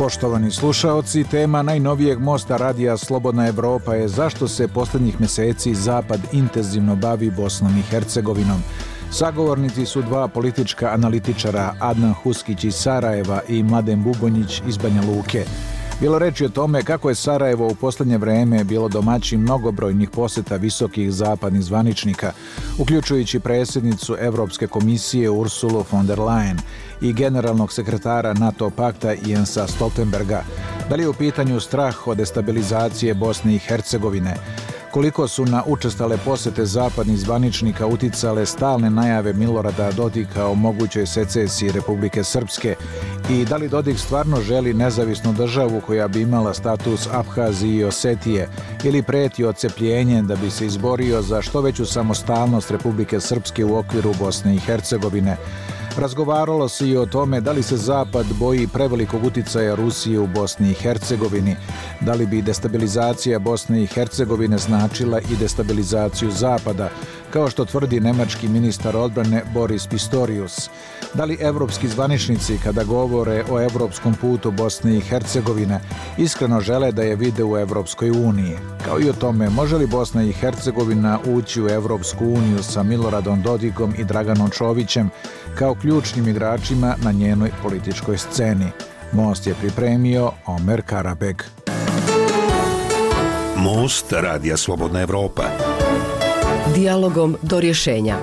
Poštovani slušaoci, tema najnovijeg mosta radija Slobodna Evropa je zašto se posljednjih mjeseci Zapad intenzivno bavi Bosnom i Hercegovinom. Sagovornici su dva politička analitičara, Adnan Huskić iz Sarajeva i Mladen Bubonjić iz Banja Luke. Bilo reči o tome kako je Sarajevo u posljednje vreme bilo domaći mnogobrojnih poseta visokih zapadnih zvaničnika, uključujući predsjednicu Evropske komisije Ursulu von der Leyen i generalnog sekretara NATO pakta Jensa Stoltenberga. Da li je u pitanju strah od destabilizacije Bosne i Hercegovine? Koliko su na učestale posete zapadnih zvaničnika uticale stalne najave Milorada Dodika o mogućoj secesiji Republike Srpske i da li Dodik stvarno želi nezavisnu državu koja bi imala status Abhazije i Osetije ili preti ocepljenje da bi se izborio za što veću samostalnost Republike Srpske u okviru Bosne i Hercegovine. Razgovaralo se i o tome da li se Zapad boji prevelikog uticaja Rusije u Bosni i Hercegovini, da li bi destabilizacija Bosne i Hercegovine značila i destabilizaciju Zapada, kao što tvrdi nemački ministar odbrane Boris Pistorius. Da li evropski zvaničnici kada govore o evropskom putu Bosne i Hercegovine iskreno žele da je vide u Evropskoj uniji? Kao i o tome, može li Bosna i Hercegovina ući u Evropsku uniju sa Miloradom Dodikom i Draganom Čovićem kao ključnim igračima na njenoj političkoj sceni? Most je pripremio Omer Karabeg. Most radija Slobodna Evropa. Dialogom do rješenja.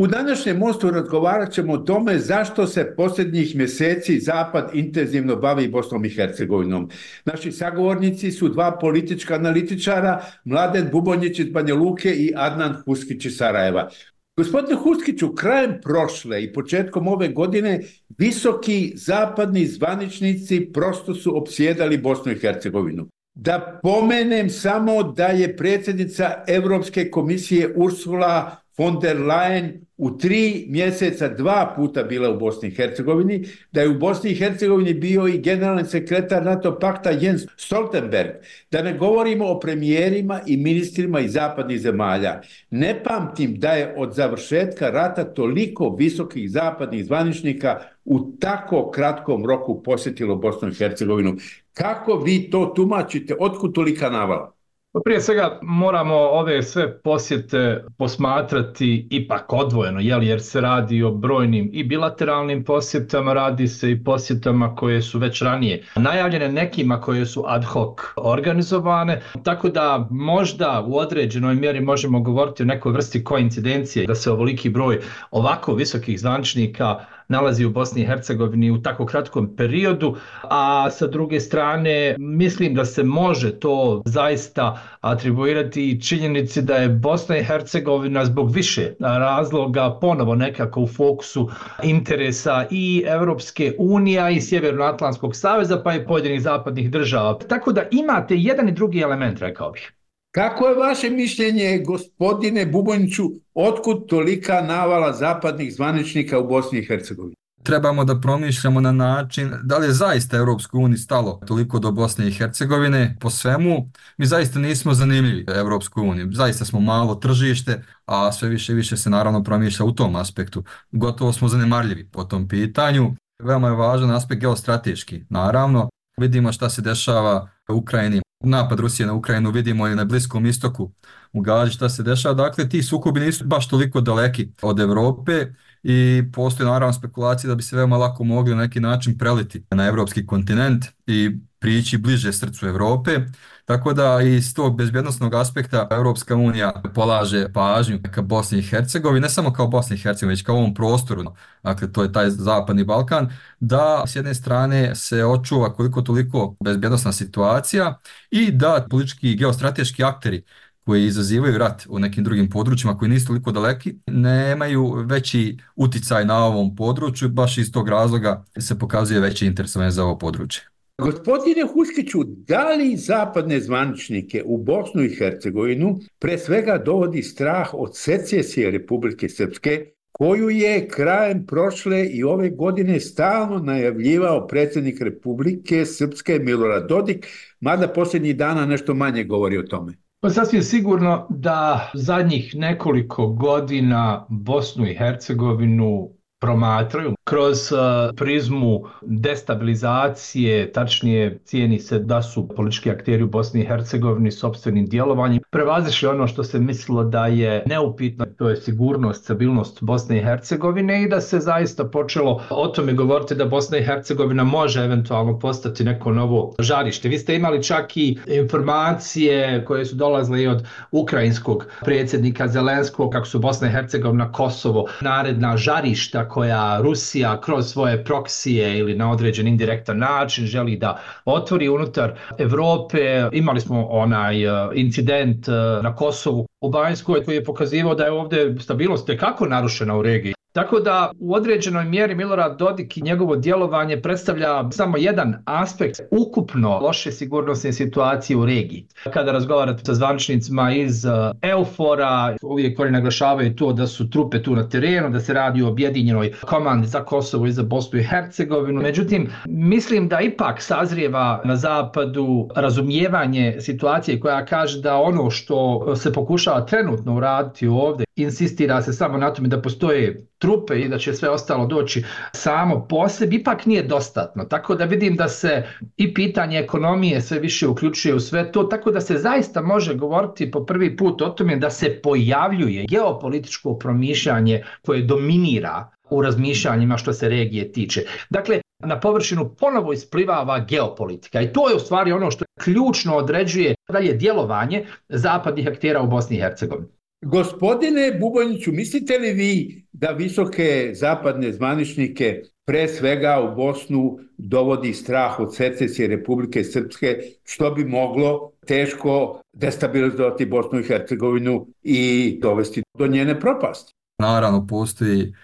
U današnjem mostu razgovarat ćemo o tome zašto se posljednjih mjeseci Zapad intenzivno bavi Bosnom i Hercegovinom. Naši sagovornici su dva politička analitičara, Mladen Bubonjić iz Banja Luke i Adnan Huskić iz Sarajeva. Gospodine Huskiću, krajem prošle i početkom ove godine visoki zapadni zvaničnici prosto su opsjedali Bosnu i Hercegovinu. Da pomenem samo da je predsjednica Evropske komisije Ursula von der Leyen u tri mjeseca dva puta bila u Bosni i Hercegovini, da je u Bosni i Hercegovini bio i generalni sekretar NATO pakta Jens Stoltenberg, da ne govorimo o premijerima i ministrima iz zapadnih zemalja. Ne pamtim da je od završetka rata toliko visokih zapadnih zvaničnika u tako kratkom roku posjetilo Bosnu i Hercegovinu. Kako vi to tumačite? Otkud tolika navala? Pa prije svega moramo ove sve posjete posmatrati ipak odvojeno, jel, jer se radi o brojnim i bilateralnim posjetama, radi se i posjetama koje su već ranije najavljene nekima koje su ad hoc organizovane, tako da možda u određenoj mjeri možemo govoriti o nekoj vrsti koincidencije da se ovoliki broj ovako visokih zvančnika nalazi u Bosni i Hercegovini u tako kratkom periodu, a sa druge strane mislim da se može to zaista atribuirati i činjenici da je Bosna i Hercegovina zbog više razloga ponovo nekako u fokusu interesa i Evropske unije i Sjevernoatlantskog saveza pa i pojedinih zapadnih država. Tako da imate jedan i drugi element, rekao bih. Kako je vaše mišljenje, gospodine Bubonjiću, otkud tolika navala zapadnih zvaničnika u Bosni i Hercegovini? Trebamo da promišljamo na način da li je zaista Evropskoj uniji stalo toliko do Bosne i Hercegovine po svemu. Mi zaista nismo zanimljivi Evropskoj uniji. Zaista smo malo tržište, a sve više i više se naravno promišlja u tom aspektu. Gotovo smo zanemarljivi po tom pitanju. Veoma je važan aspekt geostrateški. Naravno, vidimo šta se dešava Ukrajini napad Rusije na Ukrajinu vidimo i na Bliskom istoku u Gaži šta se dešava. Dakle, ti sukobi nisu baš toliko daleki od Evrope i postoji naravno spekulacija da bi se veoma lako mogli na neki način preliti na evropski kontinent i prići bliže srcu Evrope. Tako da iz tog bezbjednostnog aspekta Evropska unija polaže pažnju ka Bosni i Hercegovini, ne samo kao Bosni i Hercegovini, već kao ovom prostoru, dakle to je taj zapadni Balkan, da s jedne strane se očuva koliko toliko bezbjednostna situacija i da politički i geostrateški akteri koji izazivaju rat u nekim drugim područjima koji nisu toliko daleki, nemaju veći uticaj na ovom području, baš iz tog razloga se pokazuje veće interesovanje za ovo područje. Gospodine Huskiću, da li zapadne zvaničnike u Bosnu i Hercegovinu pre svega dovodi strah od secesije Republike Srpske, koju je krajem prošle i ove godine stalno najavljivao predsjednik Republike Srpske Milorad Dodik, mada posljednjih dana nešto manje govori o tome? Pa sasvim sigurno da zadnjih nekoliko godina Bosnu i Hercegovinu promatraju kroz e, prizmu destabilizacije, tačnije cijeni se da su politički akteri u Bosni i Hercegovini sobstvenim djelovanjem prevazišli ono što se mislilo da je neupitno, to je sigurnost, stabilnost Bosne i Hercegovine i da se zaista počelo o tome govoriti da Bosna i Hercegovina može eventualno postati neko novo žarište. Vi ste imali čak i informacije koje su dolazle i od ukrajinskog predsjednika Zelenskog kako su Bosna i Hercegovina, Kosovo, naredna žarišta koja Rusija kroz svoje proksije ili na određen indirektan način želi da otvori unutar Evrope. Imali smo onaj e, incident e, na Kosovu u Banjskoj koji je pokazivao da je ovdje stabilnost tekako narušena u regiji. Tako da u određenoj mjeri Milorad Dodik i njegovo djelovanje predstavlja samo jedan aspekt ukupno loše sigurnosne situacije u regiji. Kada razgovarate sa zvaničnicima iz e, Eufora, uvijek oni naglašavaju to da su trupe tu na terenu, da se radi o objedinjenoj komandi za Kosovo i za Bosnu i Hercegovinu. Međutim, mislim da ipak sazrijeva na zapadu razumijevanje situacije koja kaže da ono što se pokušava trenutno uraditi ovdje insistira se samo na tome da postoje trupe i da će sve ostalo doći samo po sebi, ipak nije dostatno. Tako da vidim da se i pitanje ekonomije sve više uključuje u sve to, tako da se zaista može govoriti po prvi put o tome da se pojavljuje geopolitičko promišljanje koje dominira u razmišljanjima što se regije tiče. Dakle, na površinu ponovo isplivava geopolitika i to je u stvari ono što ključno određuje dalje djelovanje zapadnih aktera u Bosni i Hercegovini. Gospodine Bubojniću, mislite li vi da visoke zapadne zvaničnike pre svega u Bosnu dovodi strah od secesije Republike Srpske, što bi moglo teško destabilizovati Bosnu i Hercegovinu i dovesti do njene propasti? Naravno, postoji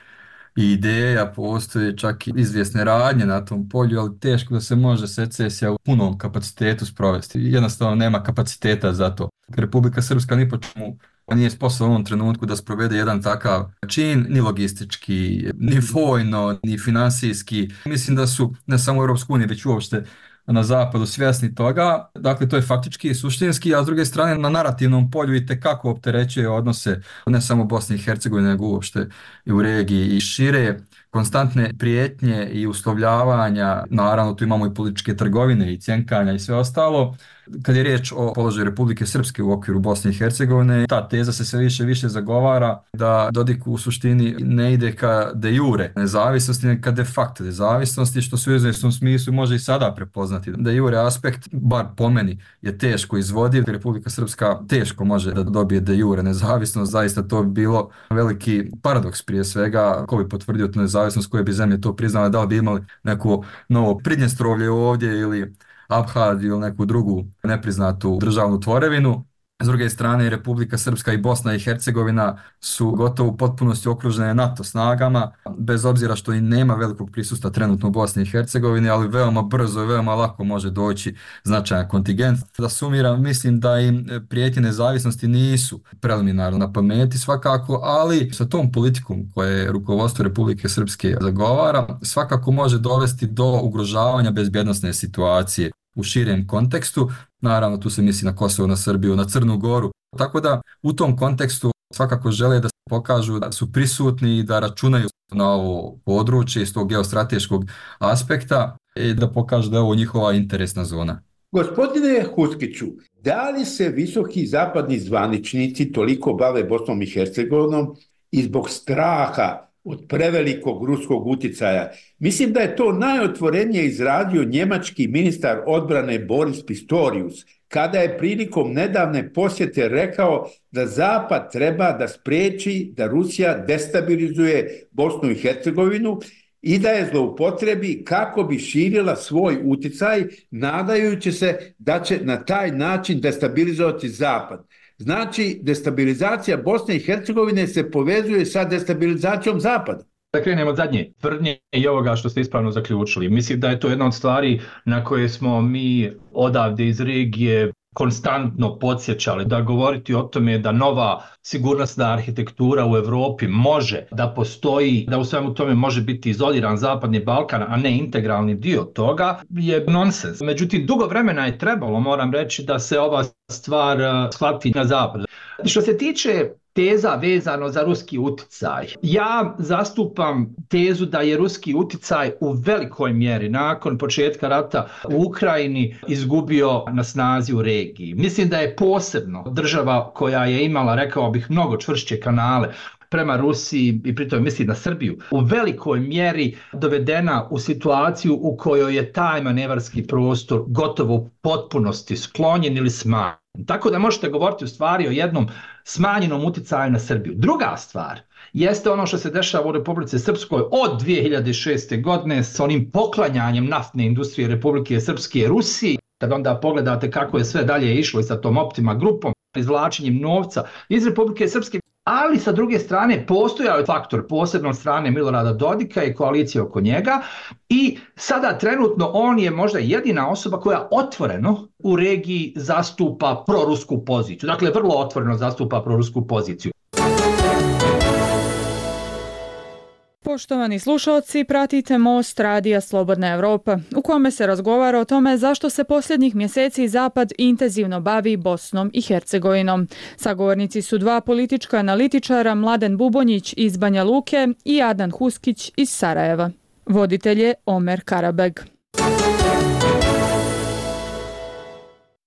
i ideja, postoje čak i izvjesne radnje na tom polju, ali teško da se može secesija u punom kapacitetu sprovesti. Jednostavno nema kapaciteta za to. Republika Srpska ni po čemu nije sposoban u ovom trenutku da sprovede jedan takav čin, ni logistički, ni vojno, ni finansijski. Mislim da su ne samo u Europsku uniju, već uopšte na zapadu svjesni toga. Dakle, to je faktički i suštinski, a s druge strane na narativnom polju i tekako opterećuje odnose ne samo Bosne i Hercegovine, nego uopšte i u regiji i šire konstantne prijetnje i uslovljavanja, naravno tu imamo i političke trgovine i cjenkanja i sve ostalo, kad je riječ o položaju Republike Srpske u okviru Bosne i Hercegovine, ta teza se sve više više zagovara da Dodik u suštini ne ide ka de jure nezavisnosti, nego ka de facto nezavisnosti, što se u izvjesnom smislu može i sada prepoznati da jure aspekt, bar po meni, je teško izvodiv. Republika Srpska teško može da dobije de jure nezavisnost, zaista to bi bilo veliki paradoks prije svega, ko bi potvrdio tu nezavisnost, koje bi zemlje to priznale, da li bi imali neko novo pridnjestrovlje ovdje ili Abhad ili neku drugu nepriznatu državnu tvorevinu. S druge strane, Republika Srpska i Bosna i Hercegovina su gotovo u potpunosti okružene NATO snagama, bez obzira što i nema velikog prisusta trenutno u Bosni i Hercegovini, ali veoma brzo i veoma lako može doći značajan kontingent. Da sumiram, mislim da im prijetje nezavisnosti nisu preliminarno na pameti svakako, ali sa tom politikom koje rukovodstvo Republike Srpske zagovara, svakako može dovesti do ugrožavanja bezbjednostne situacije u širem kontekstu. Naravno, tu se misli na Kosovo, na Srbiju, na Crnu Goru. Tako da u tom kontekstu svakako žele da pokažu da su prisutni i da računaju na ovo područje iz tog geostrateškog aspekta i da pokažu da je ovo njihova interesna zona. Gospodine Huskiću, da li se visoki zapadni zvaničnici toliko bave Bosnom i Hercegovinom i zbog straha od prevelikog ruskog uticaja. Mislim da je to najotvorenije izradio njemački ministar odbrane Boris Pistorius, kada je prilikom nedavne posjete rekao da Zapad treba da spreči da Rusija destabilizuje Bosnu i Hercegovinu i da je zloupotrebi kako bi širila svoj uticaj, nadajući se da će na taj način destabilizovati Zapad. Znači, destabilizacija Bosne i Hercegovine se povezuje sa destabilizacijom Zapada. Da krenemo od zadnje tvrdnje i ovoga što ste ispravno zaključili. Mislim da je to jedna od stvari na koje smo mi odavde iz regije konstantno podsjećali da govoriti o tome da nova sigurnosna arhitektura u Evropi može da postoji, da u svemu tome može biti izoliran Zapadni Balkan, a ne integralni dio toga, je nonsens. Međutim, dugo vremena je trebalo, moram reći, da se ova stvar eh, shvati na zapadu. Što se tiče teza vezano za ruski uticaj. Ja zastupam tezu da je ruski uticaj u velikoj mjeri nakon početka rata u Ukrajini izgubio na snazi u regiji. Mislim da je posebno država koja je imala, rekao bih, mnogo čvršće kanale prema Rusiji i pritom misli na Srbiju, u velikoj mjeri dovedena u situaciju u kojoj je taj manevarski prostor gotovo u potpunosti sklonjen ili smanjen. Tako da možete govoriti u stvari o jednom smanjenom uticaju na Srbiju. Druga stvar jeste ono što se dešava u Republike Srpskoj od 2006. godine s onim poklanjanjem naftne industrije Republike Srpske Rusiji. Kad onda pogledate kako je sve dalje išlo i sa tom Optima grupom, izvlačenjem novca iz Republike Srpske, ali sa druge strane postojao je faktor posebno od strane Milorada Dodika i koalicije oko njega i sada trenutno on je možda jedina osoba koja otvoreno u regiji zastupa prorusku poziciju. Dakle, vrlo otvoreno zastupa prorusku poziciju. Poštovani slušalci, pratite Most Radija Slobodna Evropa, u kome se razgovara o tome zašto se posljednjih mjeseci Zapad intenzivno bavi Bosnom i Hercegovinom. Sagovornici su dva politička analitičara, Mladen Bubonjić iz Banja Luke i Adan Huskić iz Sarajeva. Voditelj je Omer Karabeg.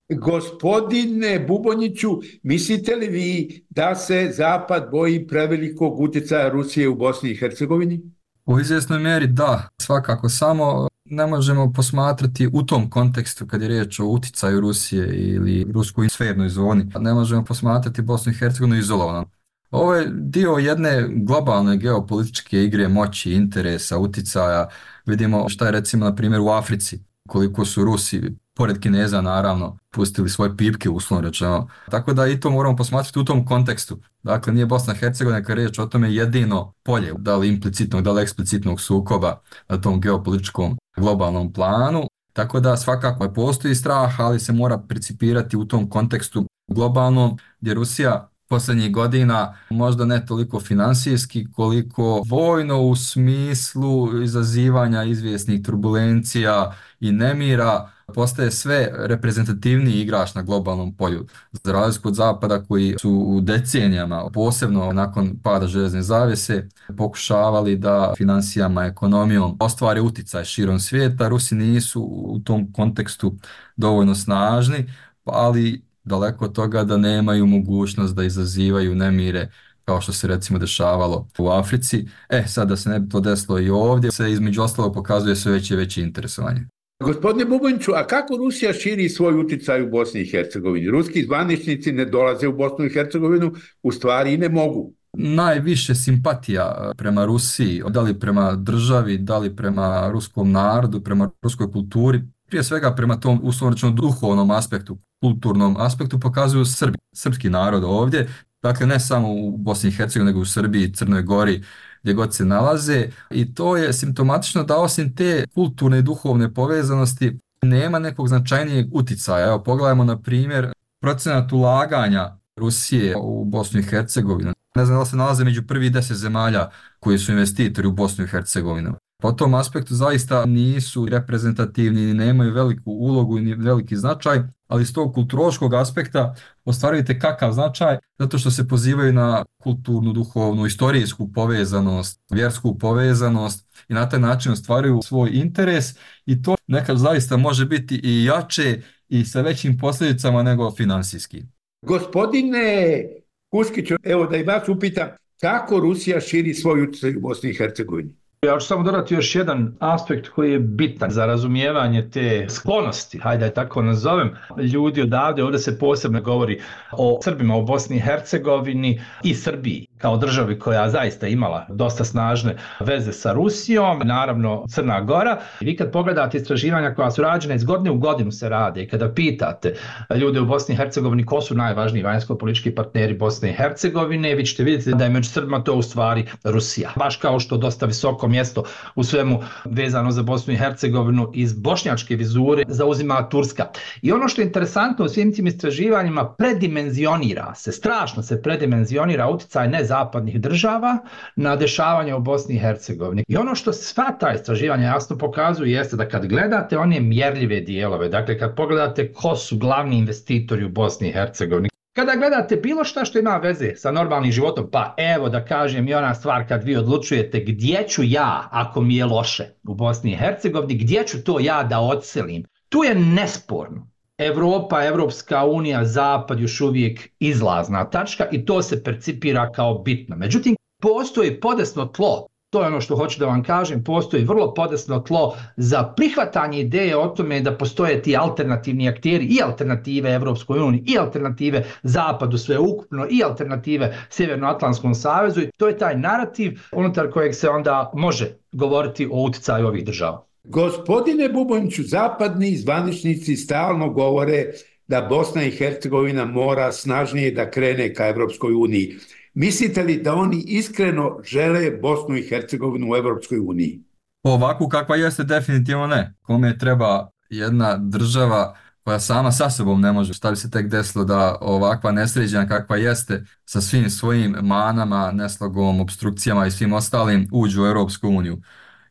Gospodine Bubonjiću, mislite li vi da se Zapad boji prevelikog utjecaja Rusije u Bosni i Hercegovini? U izvjesnoj mjeri da, svakako samo ne možemo posmatrati u tom kontekstu kad je riječ o uticaju Rusije ili ruskoj sfernoj zoni, ne možemo posmatrati Bosnu i Hercegovinu izolovano. Ovo je dio jedne globalne geopolitičke igre moći, interesa, uticaja. Vidimo šta je recimo na primjer u Africi, koliko su Rusi pored Kineza naravno, pustili svoje pipke uslovno rečeno. Tako da i to moramo posmatrati u tom kontekstu. Dakle, nije Bosna Hercegovina kada riječ o tome jedino polje, da li implicitnog, da li eksplicitnog sukoba na tom geopolitičkom globalnom planu. Tako da svakako je postoji strah, ali se mora principirati u tom kontekstu globalnom, gdje Rusija posljednjih godina možda ne toliko finansijski koliko vojno u smislu izazivanja izvjesnih turbulencija i nemira postaje sve reprezentativniji igrač na globalnom polju. Za razliku od Zapada koji su u decenijama, posebno nakon pada železne zavese, pokušavali da financijama, ekonomijom ostvare uticaj širom svijeta, Rusi nisu u tom kontekstu dovoljno snažni, ali daleko od toga da nemaju mogućnost da izazivaju nemire kao što se recimo dešavalo u Africi. E, sad da se ne bi to desilo i ovdje, se između ostalo pokazuje sve veće i veće interesovanje. Gospodine Bubonjiću, a kako Rusija širi svoj uticaj u Bosni i Hercegovini? Ruski zvaničnici ne dolaze u Bosnu i Hercegovinu, u stvari i ne mogu. Najviše simpatija e, prema Rusiji, da li prema državi, da li prema ruskom narodu, prema ruskoj kulturi, prije svega prema tom uslovno duhovnom aspektu, kulturnom aspektu pokazuju Srbi, srpski narod ovdje, dakle ne samo u Bosni i Hercegovini, nego u Srbiji, Crnoj Gori, gdje god se nalaze i to je simptomatično da osim te kulturne i duhovne povezanosti nema nekog značajnijeg uticaja. Evo pogledajmo na primjer procenat ulaganja Rusije u Bosnu i Hercegovinu. Ne znam da se nalaze među prvi deset zemalja koji su investitori u Bosnu i Hercegovinu. Po tom aspektu zaista nisu reprezentativni nemaju veliku ulogu i veliki značaj, ali iz tog kulturološkog aspekta ostvarujete kakav značaj zato što se pozivaju na kulturnu, duhovnu, istorijsku povezanost, vjersku povezanost i na taj način ostvaruju svoj interes i to nekad zaista može biti i jače i sa većim posljedicama nego finansijski. Gospodine Kuskiću, evo da i vas upitam, kako Rusija širi svoj utjecaj u Bosni i Hercegovini? Ja ću samo dodati još jedan aspekt koji je bitan za razumijevanje te sklonosti, hajde je tako nazovem, ljudi odavde, ovdje se posebno govori o Srbima u Bosni i Hercegovini i Srbiji kao državi koja zaista imala dosta snažne veze sa Rusijom, naravno Crna Gora. Vi kad pogledate istraživanja koja su rađene iz godine u godinu se rade i kada pitate ljude u Bosni i Hercegovini ko su najvažniji vanjsko-politički partneri Bosne i Hercegovine, vi ćete vidjeti da je među Srbima to u stvari Rusija. Baš kao što dosta visoko mjesto u svemu vezano za Bosnu i Hercegovinu iz bošnjačke vizure zauzima Turska. I ono što je interesantno u svim tim istraživanjima predimenzionira se, strašno se predimenzionira uticaj ne zapadnih država na dešavanje u Bosni i Hercegovini. I ono što sva ta istraživanja jasno pokazuju jeste da kad gledate one mjerljive dijelove, dakle kad pogledate ko su glavni investitori u Bosni i Hercegovini, Kada gledate bilo šta što ima veze sa normalnim životom, pa evo da kažem i ona stvar kad vi odlučujete gdje ću ja, ako mi je loše u Bosni i Hercegovini, gdje ću to ja da odselim, tu je nesporno. Evropa, Evropska unija, Zapad još uvijek izlazna tačka i to se percipira kao bitno. Međutim, postoji podesno tlo to je ono što hoću da vam kažem, postoji vrlo podesno tlo za prihvatanje ideje o tome da postoje ti alternativni akteri i alternative Evropskoj uniji i alternative Zapadu sve ukupno i alternative Sjevernoatlantskom savezu i to je taj narativ unutar kojeg se onda može govoriti o utjecaju ovih država. Gospodine Bubonjiću, zapadni zvaničnici stalno govore da Bosna i Hercegovina mora snažnije da krene ka Evropskoj uniji. Mislite li da oni iskreno žele Bosnu i Hercegovinu u Evropskoj uniji? Ovako kakva jeste, definitivno ne. Kome treba jedna država koja sama sa sobom ne može, šta bi se tek desilo da ovakva nesređena kakva jeste sa svim svojim manama, neslogom, obstrukcijama i svim ostalim uđu u Europsku uniju.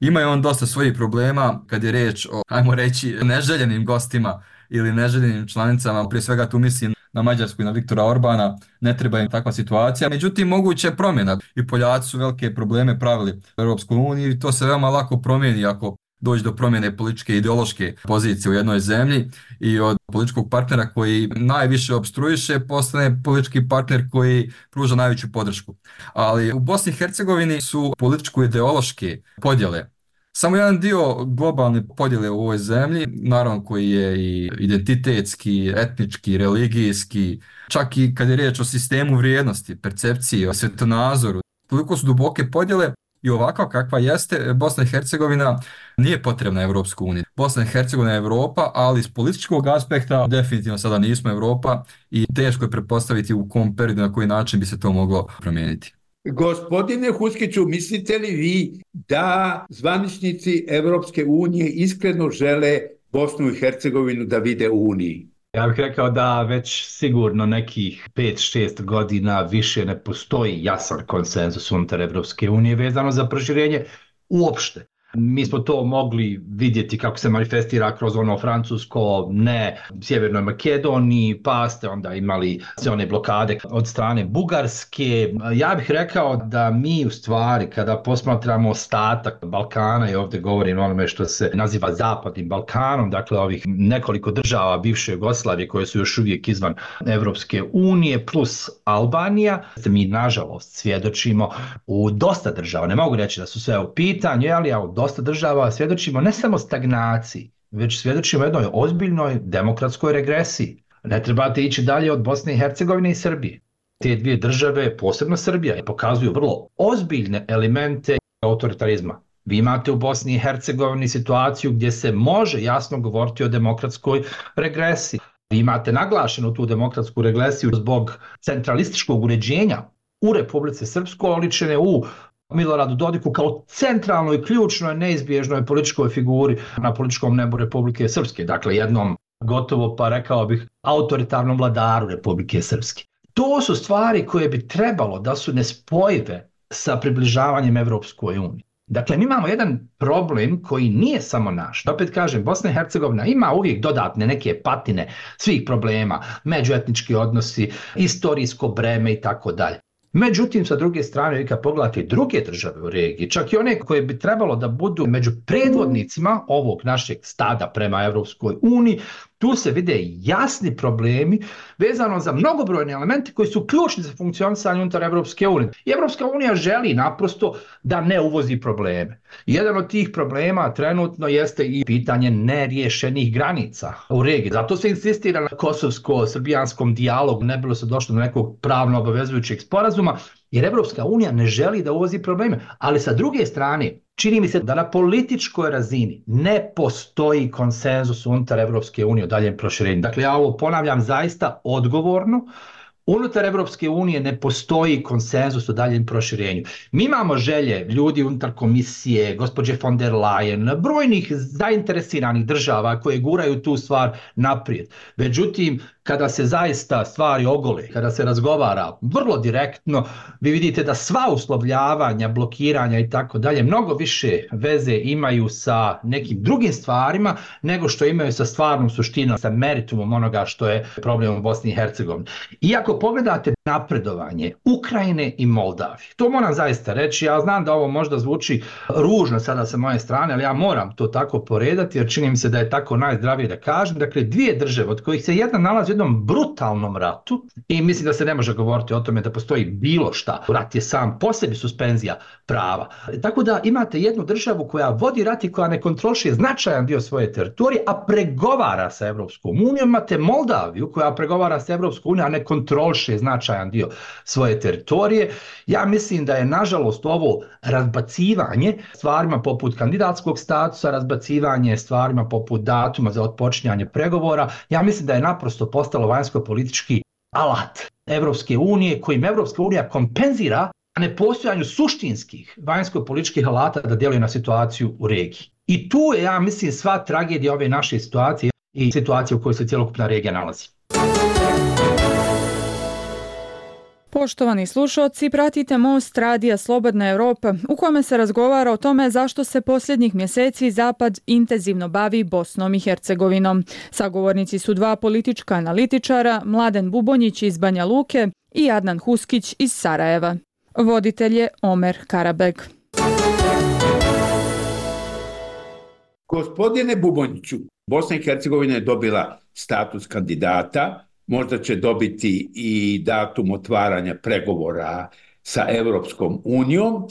Ima je on dosta svojih problema kad je reč o, ajmo reći, neželjenim gostima ili neželjenim članicama, prije svega tu mislim na Mađarsku i na Viktora Orbana, ne treba im takva situacija. Međutim, moguće je promjena. I Poljaci su velike probleme pravili u Europskoj uniji i to se veoma lako promijeni ako doći do promjene političke i ideološke pozicije u jednoj zemlji i od političkog partnera koji najviše obstruiše postane politički partner koji pruža najveću podršku. Ali u Bosni i Hercegovini su političko-ideološke podjele samo jedan dio globalne podjele u ovoj zemlji, naravno koji je i identitetski, etnički, religijski, čak i kad je riječ o sistemu vrijednosti, percepciji, o svetonazoru, toliko su duboke podjele i ovako kakva jeste, e, Bosna i Hercegovina nije potrebna Evropsku uniju. Bosna i Hercegovina je Evropa, ali iz političkog aspekta definitivno sada nismo Evropa i teško je prepostaviti u kom periodu na koji način bi se to moglo promijeniti. Gospodine Huskiću, mislite li vi da zvaničnici Evropske unije iskreno žele Bosnu i Hercegovinu da vide u Uniji? Ja bih rekao da već sigurno nekih 5-6 godina više ne postoji jasan konsenzus unutar Evropske unije vezano za proširenje uopšte. Mi smo to mogli vidjeti kako se manifestira kroz ono francusko, ne, Sjevernoj Makedoniji, pa ste onda imali sve one blokade od strane Bugarske. Ja bih rekao da mi u stvari kada posmatramo ostatak Balkana i ovdje govorim onome što se naziva Zapadnim Balkanom, dakle ovih nekoliko država bivše Jugoslavije koje su još uvijek izvan Evropske unije plus Albanija, mi nažalost svjedočimo u dosta država, ne mogu reći da su sve u pitanju, ali ja u dosta država svjedočimo ne samo stagnaciji, već svjedočimo jednoj ozbiljnoj demokratskoj regresiji. Ne trebate ići dalje od Bosne i Hercegovine i Srbije. Te dvije države, posebno Srbija, pokazuju vrlo ozbiljne elemente autoritarizma. Vi imate u Bosni i Hercegovini situaciju gdje se može jasno govoriti o demokratskoj regresiji. Vi imate naglašenu tu demokratsku regresiju zbog centralističkog uređenja u Republice Srpsko, oličene u Miloradu Dodiku kao centralnoj, ključnoj, neizbježnoj političkoj figuri na političkom nebu Republike Srpske. Dakle, jednom gotovo pa rekao bih autoritarnom vladaru Republike Srpske. To su stvari koje bi trebalo da su nespojive sa približavanjem Evropskoj uniji. Dakle, mi imamo jedan problem koji nije samo naš. Opet kažem, Bosna i Hercegovina ima uvijek dodatne neke patine svih problema, međuetnički odnosi, istorijsko breme i tako dalje. Međutim, sa druge strane, vi kad pogledate druge države u regiji, čak i one koje bi trebalo da budu među predvodnicima ovog našeg stada prema Evropskoj uniji, tu se vide jasni problemi vezano za mnogobrojne elemente koji su ključni za funkcionisanje unutar Evropske unije. I Evropska unija želi naprosto da ne uvozi probleme. Jedan od tih problema trenutno jeste i pitanje neriješenih granica u regiji. Zato se insistira na kosovsko-srbijanskom dijalogu, ne bilo se došlo do nekog pravno obavezujućeg sporazuma, jer Evropska unija ne želi da uvozi probleme. Ali sa druge strane, čini mi se da na političkoj razini ne postoji konsenzus unutar Evropske unije o daljem proširenju. Dakle, ja ovo ponavljam zaista odgovorno, Unutar Evropske unije ne postoji konsenzus o daljem proširenju. Mi imamo želje ljudi unutar komisije, gospođe von der Leyen, brojnih zainteresiranih država koje guraju tu stvar naprijed. Međutim, kada se zaista stvari ogole, kada se razgovara vrlo direktno, vi vidite da sva uslovljavanja, blokiranja i tako dalje mnogo više veze imaju sa nekim drugim stvarima nego što imaju sa stvarnom suštinom, sa meritumom onoga što je problem u Bosni i Hercegovini. Iako pogledate napredovanje Ukrajine i Moldavije, to moram zaista reći, ja znam da ovo možda zvuči ružno sada sa moje strane, ali ja moram to tako poredati jer čini mi se da je tako najzdravije da kažem. Dakle, dvije države od kojih se jedna nalazi jednom brutalnom ratu i mislim da se ne može govoriti o tome da postoji bilo šta. Rat je sam po sebi suspenzija prava. Tako da imate jednu državu koja vodi rat i koja ne kontroliše značajan dio svoje teritorije, a pregovara sa Evropskom unijom. Imate Moldaviju koja pregovara sa Evropskom unijom, a ne kontroliše značajan dio svoje teritorije. Ja mislim da je nažalost ovo razbacivanje stvarima poput kandidatskog statusa, razbacivanje stvarima poput datuma za otpočinjanje pregovora, ja mislim da je naprosto postalo vanjsko-politički alat Evropske unije kojim Evropska unija kompenzira nepostojanju suštinskih vanjsko-političkih alata da djeluje na situaciju u regiji. I tu je, ja mislim, sva tragedija ove naše situacije i situacije u kojoj se cijelokupna regija nalazi. Poštovani slušalci, pratite Most Radija Slobodna Evropa u kome se razgovara o tome zašto se posljednjih mjeseci Zapad intenzivno bavi Bosnom i Hercegovinom. Sagovornici su dva politička analitičara, Mladen Bubonjić iz Banja Luke i Adnan Huskić iz Sarajeva. Voditelj je Omer Karabeg. Gospodine Bubonjiću, Bosna i Hercegovina je dobila status kandidata, možda će dobiti i datum otvaranja pregovora sa Evropskom unijom,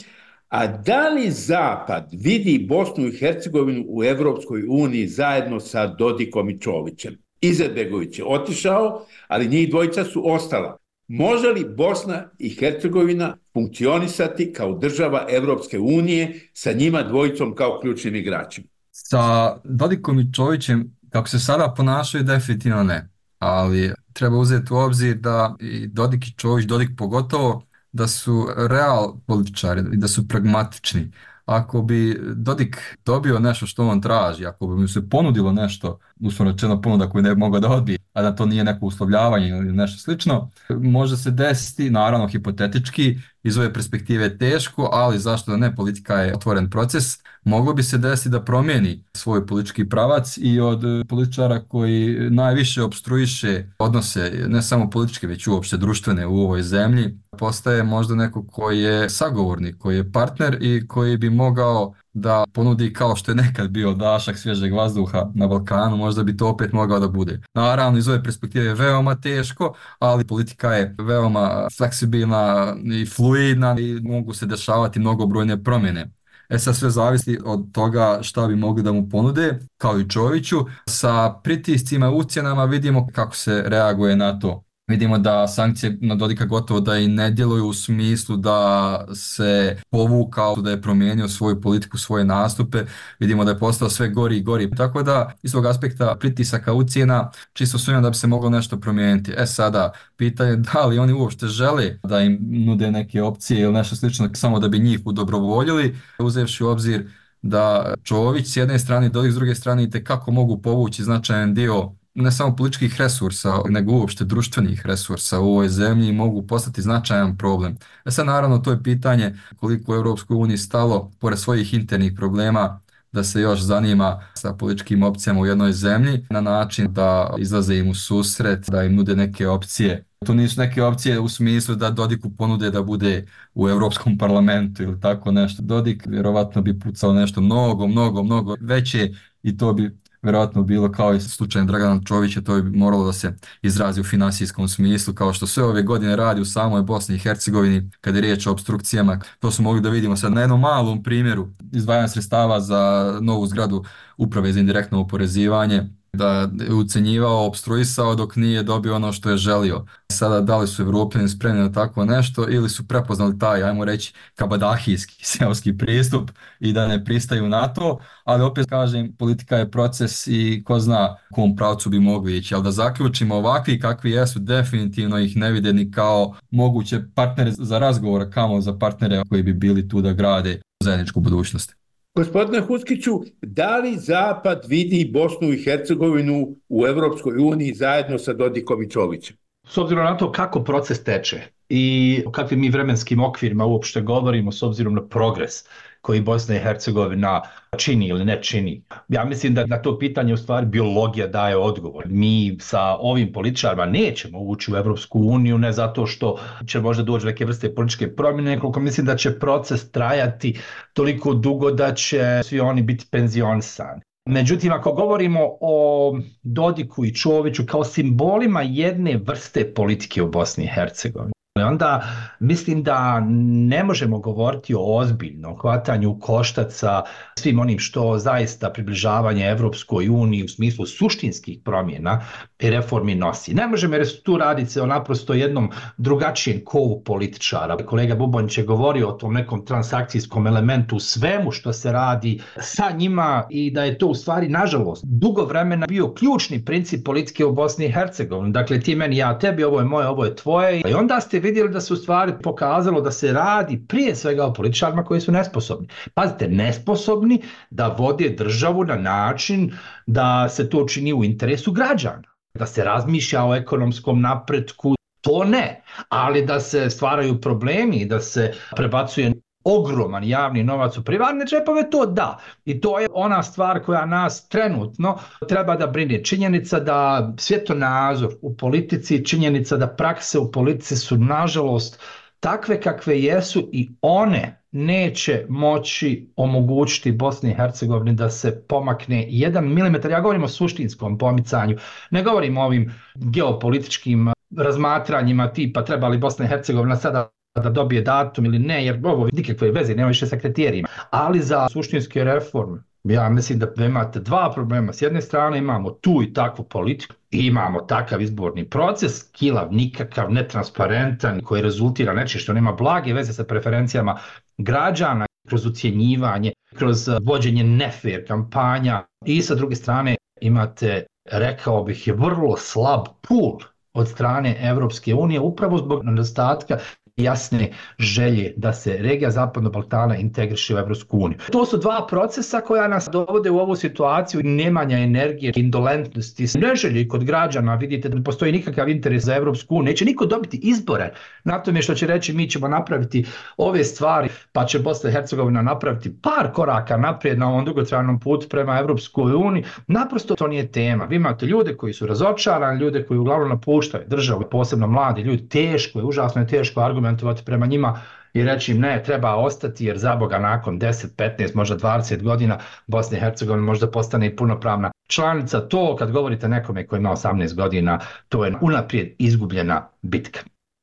a da li Zapad vidi Bosnu i Hercegovinu u Evropskoj uniji zajedno sa Dodikom i Čovićem? Izetbegović je otišao, ali njih dvojica su ostala. Može li Bosna i Hercegovina funkcionisati kao država Evropske unije sa njima dvojicom kao ključnim igračima? Sa Dodikom i Čovićem, kako se sada ponašaju, definitivno ne. Ali treba uzeti u obzir da i Dodik i Čović, Dodik pogotovo, da su real političari i da su pragmatični. Ako bi Dodik dobio nešto što on traži, ako bi mu se ponudilo nešto, uslovno rečeno ponuda koju ne bi mogao da odbije, a da to nije neko uslovljavanje ili nešto slično, može se desiti, naravno hipotetički, iz ove perspektive teško, ali zašto da ne, politika je otvoren proces, moglo bi se desiti da promijeni svoj politički pravac i od političara koji najviše obstruiše odnose, ne samo političke, već uopšte društvene u ovoj zemlji, postaje možda neko koji je sagovornik, koji je partner i koji bi mogao da ponudi kao što je nekad bio dašak svježeg vazduha na Balkanu, možda bi to opet mogao da bude. Naravno, iz ove perspektive je veoma teško, ali politika je veoma fleksibilna i fluidna i mogu se dešavati mnogobrojne promjene. E sad sve zavisi od toga šta bi mogli da mu ponude, kao i Čoviću. Sa pritiscima i ucjenama vidimo kako se reaguje na to. Vidimo da sankcije na Dodika gotovo da i ne djeluju u smislu da se povukao, da je promijenio svoju politiku, svoje nastupe. Vidimo da je postao sve gori i gori. Tako da, iz tog aspekta pritisaka ucijena, čisto sumnjam da bi se moglo nešto promijeniti. E sada, pitanje da li oni uopšte žele da im nude neke opcije ili nešto slično samo da bi njih udobrovoljili, uzevši u obzir da Čović s jedne strane, Dodik s druge strane, i kako mogu povući značajan dio ne samo političkih resursa, nego uopšte društvenih resursa u ovoj zemlji mogu postati značajan problem. E sad naravno to je pitanje koliko u Europskoj uniji stalo, pored svojih internih problema, da se još zanima sa političkim opcijama u jednoj zemlji na način da izlaze im u susret, da im nude neke opcije. To nisu neke opcije u smislu da Dodiku ponude da bude u Europskom parlamentu ili tako nešto. Dodik vjerovatno bi pucao nešto mnogo, mnogo, mnogo veće i to bi vjerojatno bilo kao i slučaj Dragana Čovića, to bi moralo da se izrazi u finansijskom smislu, kao što sve ove godine radi u samoj Bosni i Hercegovini, kada je riječ o obstrukcijama. To smo mogli da vidimo sad na jednom malom primjeru izdvajanja sredstava za novu zgradu uprave za indirektno oporezivanje, da je ucenjivao, obstruisao dok nije dobio ono što je želio. Sada da li su Evropljani spremni na tako nešto ili su prepoznali taj, ajmo reći, kabadahijski seoski pristup i da ne pristaju na to, ali opet kažem, politika je proces i ko zna kom pravcu bi mogli ići, ali da zaključimo ovakvi kakvi jesu, definitivno ih ne vide ni kao moguće partnere za razgovor, kamo za partnere koji bi bili tu da grade zajedničku budućnost. Gospodine Huskiću, da li Zapad vidi Bosnu i Hercegovinu u Evropskoj uniji zajedno sa Dodikom i Čovićem? S obzirom na to kako proces teče i o kakvim mi vremenskim okvirima uopšte govorimo s obzirom na progres koji Bosna i Hercegovina čini ili ne čini. Ja mislim da na to pitanje u stvari biologija daje odgovor. Mi sa ovim političarima nećemo ući u Evropsku uniju, ne zato što će možda doći neke vrste političke promjene, nekoliko mislim da će proces trajati toliko dugo da će svi oni biti penzionisani. Međutim, ako govorimo o Dodiku i Čoviću kao simbolima jedne vrste politike u Bosni i Hercegovini, onda mislim da ne možemo govoriti o ozbiljnom hvatanju koštaca svim onim što zaista približavanje Evropskoj uniji u smislu suštinskih promjena i reformi nosi. Ne možemo jer tu raditi se o naprosto jednom drugačijem kovu političara. Kolega Bubonić je govorio o tom nekom transakcijskom elementu svemu što se radi sa njima i da je to u stvari, nažalost, dugo vremena bio ključni princip politike u Bosni i Hercegovini. Dakle, ti meni, ja tebi, ovo je moje, ovo je tvoje. I onda ste vidjeli da se u stvari pokazalo da se radi prije svega o političarima koji su nesposobni. Pazite, nesposobni da vode državu na način da se to čini u interesu građana. Da se razmišlja o ekonomskom napretku, to ne. Ali da se stvaraju problemi, da se prebacuje ogroman javni novac u privatne džepove, to da. I to je ona stvar koja nas trenutno treba da brine. Činjenica da svjetonazor u politici, činjenica da prakse u politici su nažalost takve kakve jesu i one neće moći omogućiti Bosni i Hercegovini da se pomakne jedan milimetar. Ja govorim o suštinskom pomicanju, ne govorim o ovim geopolitičkim razmatranjima tipa treba li Bosna i Hercegovina sada da dobije datum ili ne, jer ovo nikakve veze, nema više sa kriterijima. Ali za suštinske reforme, ja mislim da imate dva problema. S jedne strane imamo tu i takvu politiku, i imamo takav izborni proces, kilav, nikakav, netransparentan, koji rezultira nečim što nema blage veze sa preferencijama građana, kroz ucijenjivanje, kroz eh, vođenje nefer kampanja. I sa druge strane imate, rekao bih, je vrlo slab pul od strane Evropske unije upravo zbog nedostatka jasne želje da se regija Zapadnog Balkana integriše u Evropsku uniju. To su dva procesa koja nas dovode u ovu situaciju nemanja energije, indolentnosti, neželje kod građana. Vidite da ne postoji nikakav interes za Evropsku uniju. Neće niko dobiti izbore na tome što će reći mi ćemo napraviti ove stvari, pa će Bosna i Hercegovina napraviti par koraka naprijed na ovom dugotrajnom putu prema Evropskoj uniji. Naprosto to nije tema. Vi imate ljude koji su razočarani, ljude koji uglavnom napuštaju državu, posebno mladi ljudi, teško je, užasno je teško argument argumentovati prema njima i reći im ne, treba ostati jer za Boga nakon 10, 15, možda 20 godina Bosna i Hercegovina možda postane i punopravna članica. To kad govorite nekome koji ima 18 godina, to je unaprijed izgubljena bitka.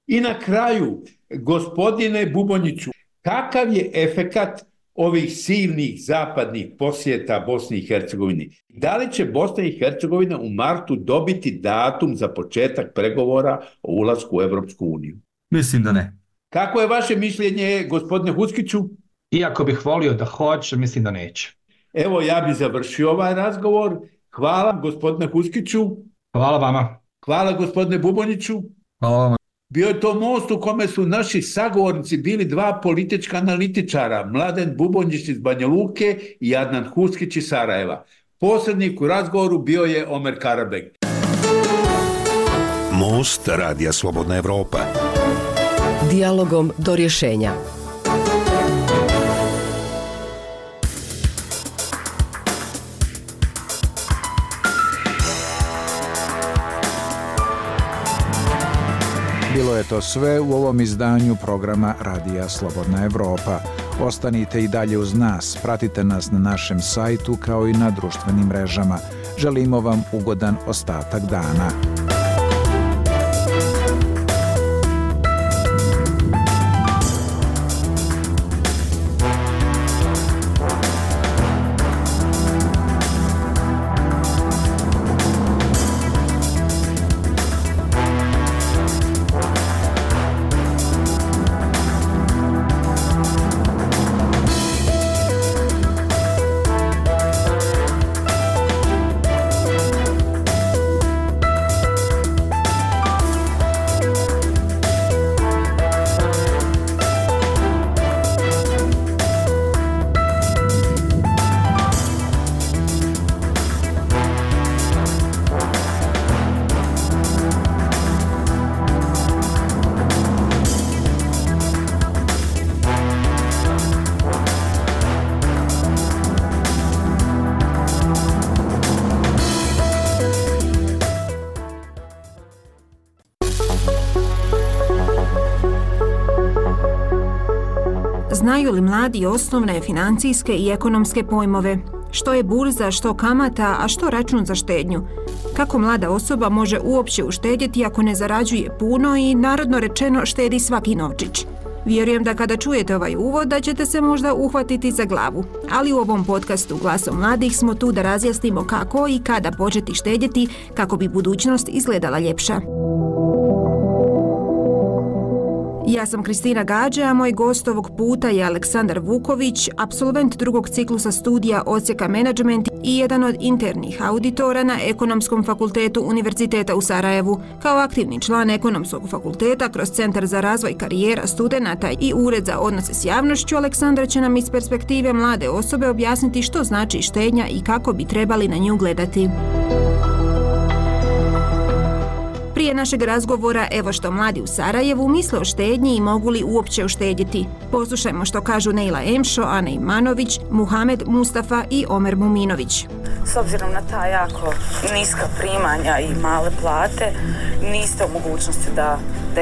I na kraju, gospodine Bubonjiću, kakav je efekat ovih silnih zapadnih posjeta Bosni i Hercegovini? Da li će Bosna i Hercegovina u martu dobiti datum za početak pregovora o ulasku u Evropsku uniju? Mislim da ne. Kako je vaše mišljenje, gospodine Huskiću? Iako bih volio da hoće, mislim da neće. Evo, ja bih završio ovaj razgovor. Hvala, gospodine Huskiću. Hvala vama. Hvala, gospodine Buboniću. Hvala vama. Bio je to most u kome su naši sagovornici bili dva politička analitičara, Mladen Bubonjić iz Banja Luke i Adnan Huskić iz Sarajeva. Posrednik u razgovoru bio je Omer Karabek. Most Radija Slobodna Evropa. Dialogom do rješenja. Bilo je to sve u ovom izdanju programa Radija Slobodna Evropa. Ostanite i dalje uz nas, pratite nas na našem sajtu kao i na društvenim mrežama. Želimo vam ugodan ostatak dana. Znaju li mladi osnovne financijske i ekonomske pojmove? Što je burza, što kamata, a što račun za štednju? Kako mlada osoba može uopće uštedjeti ako ne zarađuje puno i narodno rečeno štedi svaki novčić? Vjerujem da kada čujete ovaj uvod da ćete se možda uhvatiti za glavu. Ali u ovom podcastu Glasom mladih smo tu da razjasnimo kako i kada početi štedjeti kako bi budućnost izgledala ljepša. Ja sam Kristina Gađe, a moj gost ovog puta je Aleksandar Vuković, absolvent drugog ciklusa studija Osijeka Management i jedan od internih auditora na Ekonomskom fakultetu Univerziteta u Sarajevu. Kao aktivni član Ekonomskog fakulteta kroz Centar za razvoj karijera studenta i Ured za odnose s javnošću, Aleksandar će nam iz perspektive mlade osobe objasniti što znači štednja i kako bi trebali na nju gledati. Prije našeg razgovora, evo što mladi u Sarajevu misle o štednji i mogu li uopće uštedjeti. Poslušajmo što kažu Neila Emšo, Ana Imanović, Muhamed Mustafa i Omer Muminović. S obzirom na ta jako niska primanja i male plate, niste u mogućnosti da, da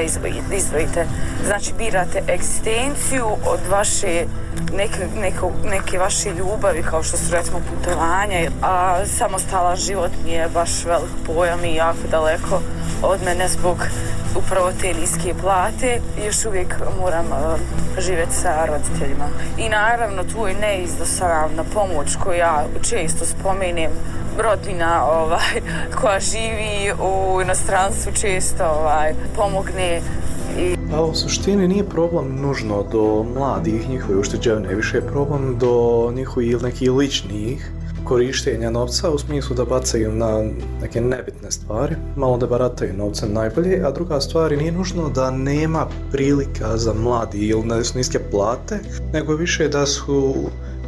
izdvojite. Znači, birate egzistenciju od vaše neke, neke, neke vaše ljubavi kao što su recimo putovanje, a samostalan život nije baš velik pojam i jako daleko od mene zbog upravo te niske plate još uvijek moram uh, živjeti sa roditeljima. I naravno tu je neizdosaravna pomoć koju ja često spomenem rodina ovaj, koja živi u inostranstvu često ovaj, pomogne Pa u suštini nije problem nužno do mladih njihove ušteđevne, više je problem do njihovih nekih ličnih korištenja novca u smislu da bacaju na neke nebitne stvari, malo da barataju novcem najbolje, a druga stvar nije nužno da nema prilika za mladi ili da su niske plate, nego više da su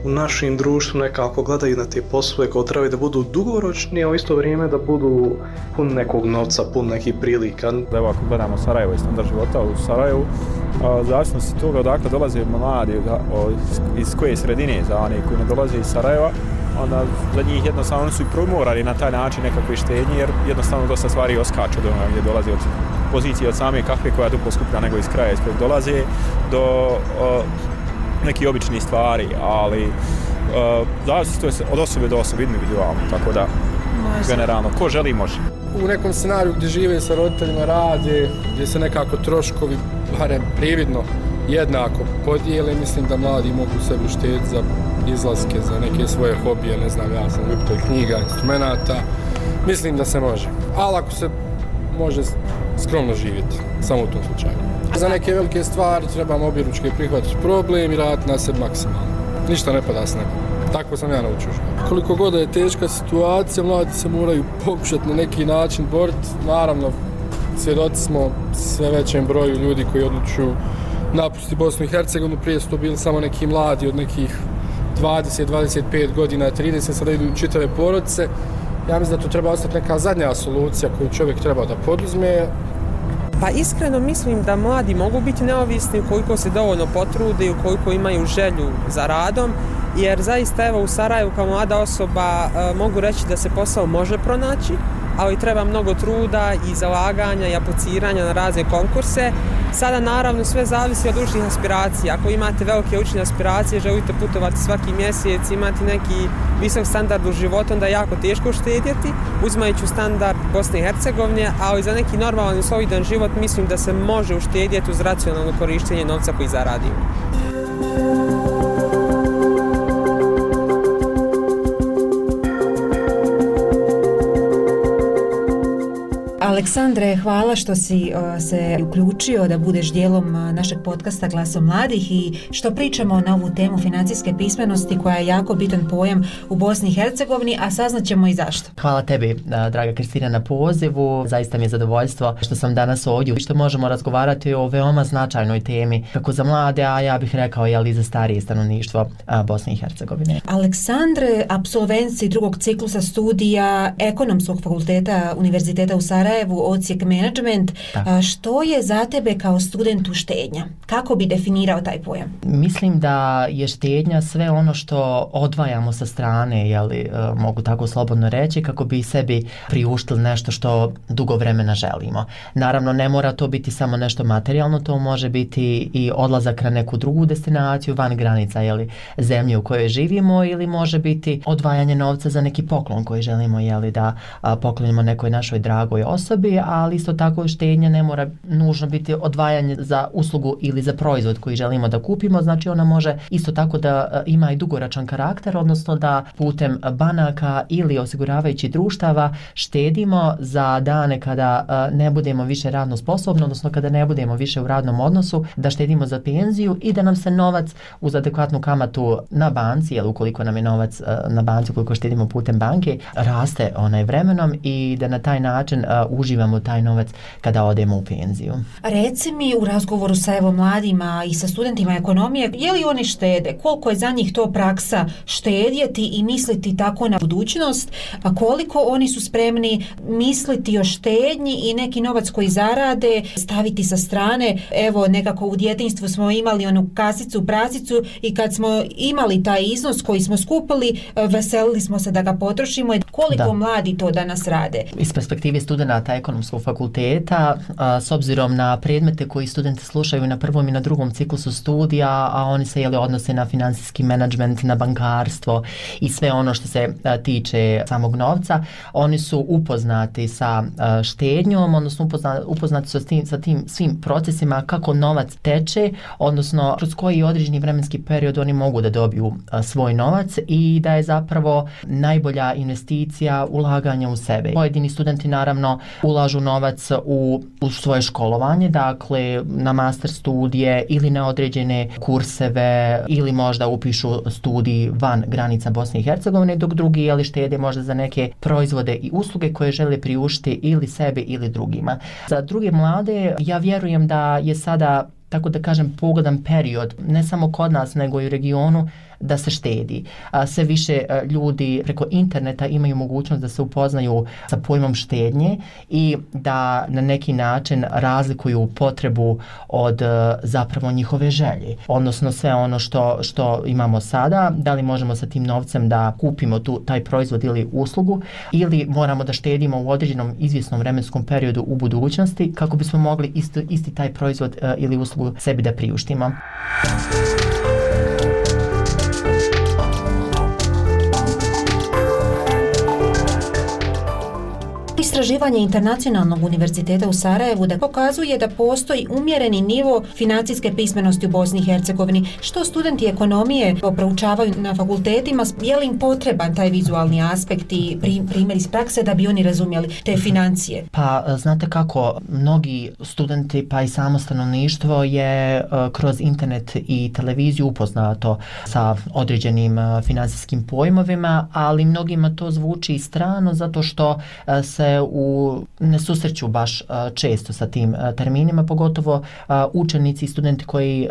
u našim društvu nekako gledaju na te poslove kao trebaju da budu dugoročni, a u isto vrijeme da budu pun nekog novca, pun nekih prilika. Evo ako gledamo Sarajevo i standard života u Sarajevu, zavisno se toga odakle dolaze mladi, iz koje sredine za one koji ne dolaze iz Sarajeva, onda za njih jednostavno su i promorali na taj način nekakve štednje, jer jednostavno dosta stvari oskaču do gdje dolaze od pozicije od same kakve koja je duplo skuplja nego iz kraja iz kojeg dolaze do o, neki obični stvari, ali uh, zavisno to je od osobe do osobe individualno, tako da može. generalno, ko želi može. U nekom scenariju gdje žive sa roditeljima rade, gdje se nekako troškovi, barem prividno, jednako podijele, mislim da mladi mogu sebi uštediti za izlaske, za neke svoje hobije, ne znam, ja sam ljubitelj knjiga, instrumenta, mislim da se može. Ali ako se može skromno živjeti, samo u tom slučaju. Za neke velike stvari trebamo objeručke prihvatiti problem i raditi na sebi maksimalno. Ništa ne pada s neba. Tako sam ja naučio. Koliko god je teška situacija, mladi se moraju pokušati na neki način boriti. Naravno, svjedoci smo sve većem broju ljudi koji odlučuju napustiti Bosnu i Hercegovinu. Prije su to bili samo neki mladi od nekih 20, 25 godina, 30, sada idu čitave porodice. Ja mislim da to treba ostati neka zadnja solucija koju čovjek treba da poduzme, Pa iskreno mislim da mladi mogu biti neovisni ukoliko se dovoljno potrude i ukoliko imaju želju za radom, jer zaista evo u Sarajevu kao mlada osoba e, mogu reći da se posao može pronaći, ali treba mnogo truda i zalaganja i apliciranja na razne konkurse. Sada naravno sve zavisi od učnih aspiracija. Ako imate velike učne aspiracije, želite putovati svaki mjesec, imati neki visok standard u životu, onda je jako teško štedjeti, uzmajući standard Bosne i Hercegovine, ali za neki normalan i solidan život mislim da se može uštedjeti uz racionalno korištenje novca koji zaradimo. Aleksandre, hvala što si se uključio da budeš dijelom našeg podcasta Glasom mladih i što pričamo na ovu temu financijske pismenosti koja je jako bitan pojam u Bosni i Hercegovini, a saznaćemo i zašto. Hvala tebi, draga Kristina, na pozivu. Zaista mi je zadovoljstvo što sam danas ovdje i što možemo razgovarati o veoma značajnoj temi, kako za mlade, a ja bih rekao i ali za starije stanovništvo Bosne i Hercegovine. Aleksandre, absolvenci drugog ciklusa studija Ekonomskog fakulteta Univerziteta u Sarajevu, Sarajevu, ocijek management. Da. Što je za tebe kao studentu štednja? Kako bi definirao taj pojam? Mislim da je štednja sve ono što odvajamo sa strane, jeli, mogu tako slobodno reći, kako bi sebi priuštili nešto što dugo vremena želimo. Naravno, ne mora to biti samo nešto materijalno, to može biti i odlazak na neku drugu destinaciju van granica jeli, zemlje u kojoj živimo ili može biti odvajanje novca za neki poklon koji želimo jeli, da a, poklonimo nekoj našoj dragoj osobi, ali isto tako štednja ne mora nužno biti odvajanje za uslugu ili za proizvod koji želimo da kupimo, znači ona može isto tako da e, ima i dugoračan karakter, odnosno da putem banaka ili osiguravajući društava štedimo za dane kada e, ne budemo više radno sposobni, odnosno kada ne budemo više u radnom odnosu, da štedimo za penziju i da nam se novac uz adekvatnu kamatu na banci, jel ukoliko nam je novac e, na banci, ukoliko štedimo putem banke, raste onaj vremenom i da na taj način uh, uživamo taj novac kada odemo u penziju. Reci mi u razgovoru sa evo mladima i sa studentima ekonomije, je li oni štede? Koliko je za njih to praksa štedjeti i misliti tako na budućnost? A koliko oni su spremni misliti o štednji i neki novac koji zarade staviti sa strane? Evo, nekako u djetinstvu smo imali onu kasicu, prasicu i kad smo imali taj iznos koji smo skupili, veselili smo se da ga potrošimo. Koliko da. mladi to danas rade? Iz perspektive studenta ekonomskog fakulteta, a, s obzirom na predmete koji studenti slušaju na prvom i na drugom ciklusu studija, a oni se jeli, odnose na finansijski menadžment, na bankarstvo i sve ono što se a, tiče samog novca, oni su upoznati sa a, štednjom, odnosno upoznati, upoznati su sa tim, sa tim svim procesima kako novac teče, odnosno kroz koji određeni vremenski period oni mogu da dobiju a, svoj novac i da je zapravo najbolja investicija ulaganja u sebe. Pojedini studenti naravno ulažu novac u, u svoje školovanje, dakle na master studije ili na određene kurseve ili možda upišu studij van granica Bosne i Hercegovine, dok drugi jeli štede možda za neke proizvode i usluge koje žele priušti ili sebi ili drugima. Za druge mlade ja vjerujem da je sada tako da kažem pogodan period ne samo kod nas nego i u regionu da se štedi. Sve više e, ljudi preko interneta imaju mogućnost da se upoznaju sa pojmom štednje i da na neki način razlikuju potrebu od e, zapravo njihove želje. Odnosno sve ono što, što imamo sada, da li možemo sa tim novcem da kupimo tu, taj proizvod ili uslugu ili moramo da štedimo u određenom izvjesnom vremenskom periodu u budućnosti kako bismo mogli isti, isti taj proizvod e, ili uslugu sebi da priuštimo. Istraživanje Internacionalnog univerziteta u Sarajevu da pokazuje da postoji umjereni nivo financijske pismenosti u Bosni i Hercegovini. Što studenti ekonomije proučavaju na fakultetima, je li im potreban taj vizualni aspekt i primjer iz prakse da bi oni razumjeli te financije? Pa, znate kako, mnogi studenti pa i samo stanovništvo je e, kroz internet i televiziju upoznato sa određenim e, financijskim finansijskim pojmovima, ali mnogima to zvuči strano zato što e, se u, ne susreću baš e, često sa tim e, terminima, pogotovo e, učenici i studenti koji,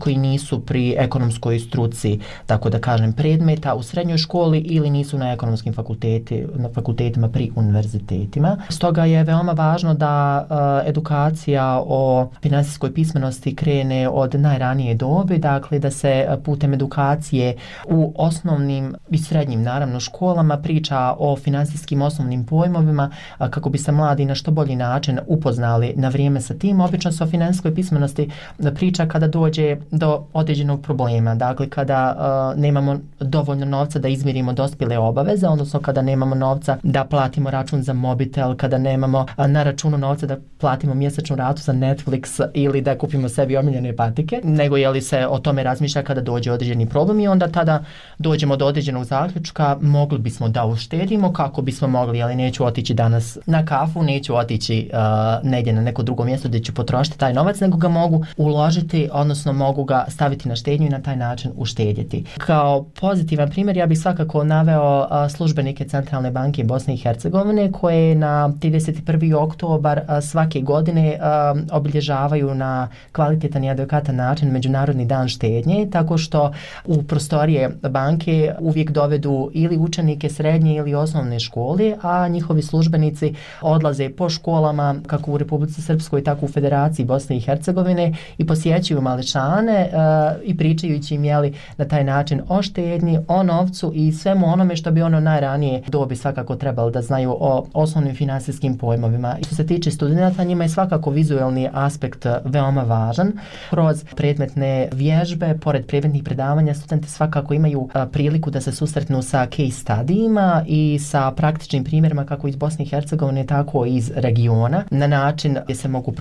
koji nisu pri ekonomskoj struci, tako da kažem, predmeta u srednjoj školi ili nisu na ekonomskim fakulteti, na fakultetima pri univerzitetima. Stoga je veoma važno da edukacija o finansijskoj pismenosti krene od najranije dobe, dakle da se putem edukacije u osnovnim i srednjim, naravno, školama priča o finansijskim osnovnim pojmovima, kako bi se mladi na što bolji način upoznali na vrijeme sa tim. Obično se o finanskoj pismenosti priča kada dođe do određenog problema. Dakle, kada uh, nemamo dovoljno novca da izmirimo dospile obaveze, odnosno kada nemamo novca da platimo račun za mobitel, kada nemamo uh, na računu novca da platimo mjesečnu ratu za Netflix ili da kupimo sebi omiljene patike, nego je li se o tome razmišlja kada dođe određeni problem i onda tada dođemo do određenog zaključka, mogli bismo da uštedimo kako bismo mogli, ali neću otići danas na kafu, neću otići uh, negdje na neko drugo mjesto gdje ću potrošiti taj novac, nego ga mogu uložiti, odnosno mogu ga staviti na štednju i na taj način uštedjeti. Kao pozitivan primjer, ja bih svakako naveo uh, službenike Centralne banke Bosne i Hercegovine, koje na 31. oktobar uh, svake godine uh, obilježavaju na kvalitetan i adekvatan način Međunarodni dan štednje, tako što u prostorije banke uvijek dovedu ili učenike srednje ili osnovne škole, a njihovi službenici službenici odlaze po školama kako u Republici Srpskoj tako u Federaciji Bosne i Hercegovine i posjećuju maličane uh, i pričajući im jeli na taj način o štednji, o novcu i svemu onome što bi ono najranije dobi svakako trebalo da znaju o osnovnim finansijskim pojmovima. I što se tiče studenta, njima je svakako vizuelni aspekt veoma važan. Kroz predmetne vježbe, pored predmetnih predavanja, studenti svakako imaju e, priliku da se susretnu sa case studijima i sa praktičnim primjerima kako iz Bosne i Hercegovine, tako i iz regiona, na način gdje se mogu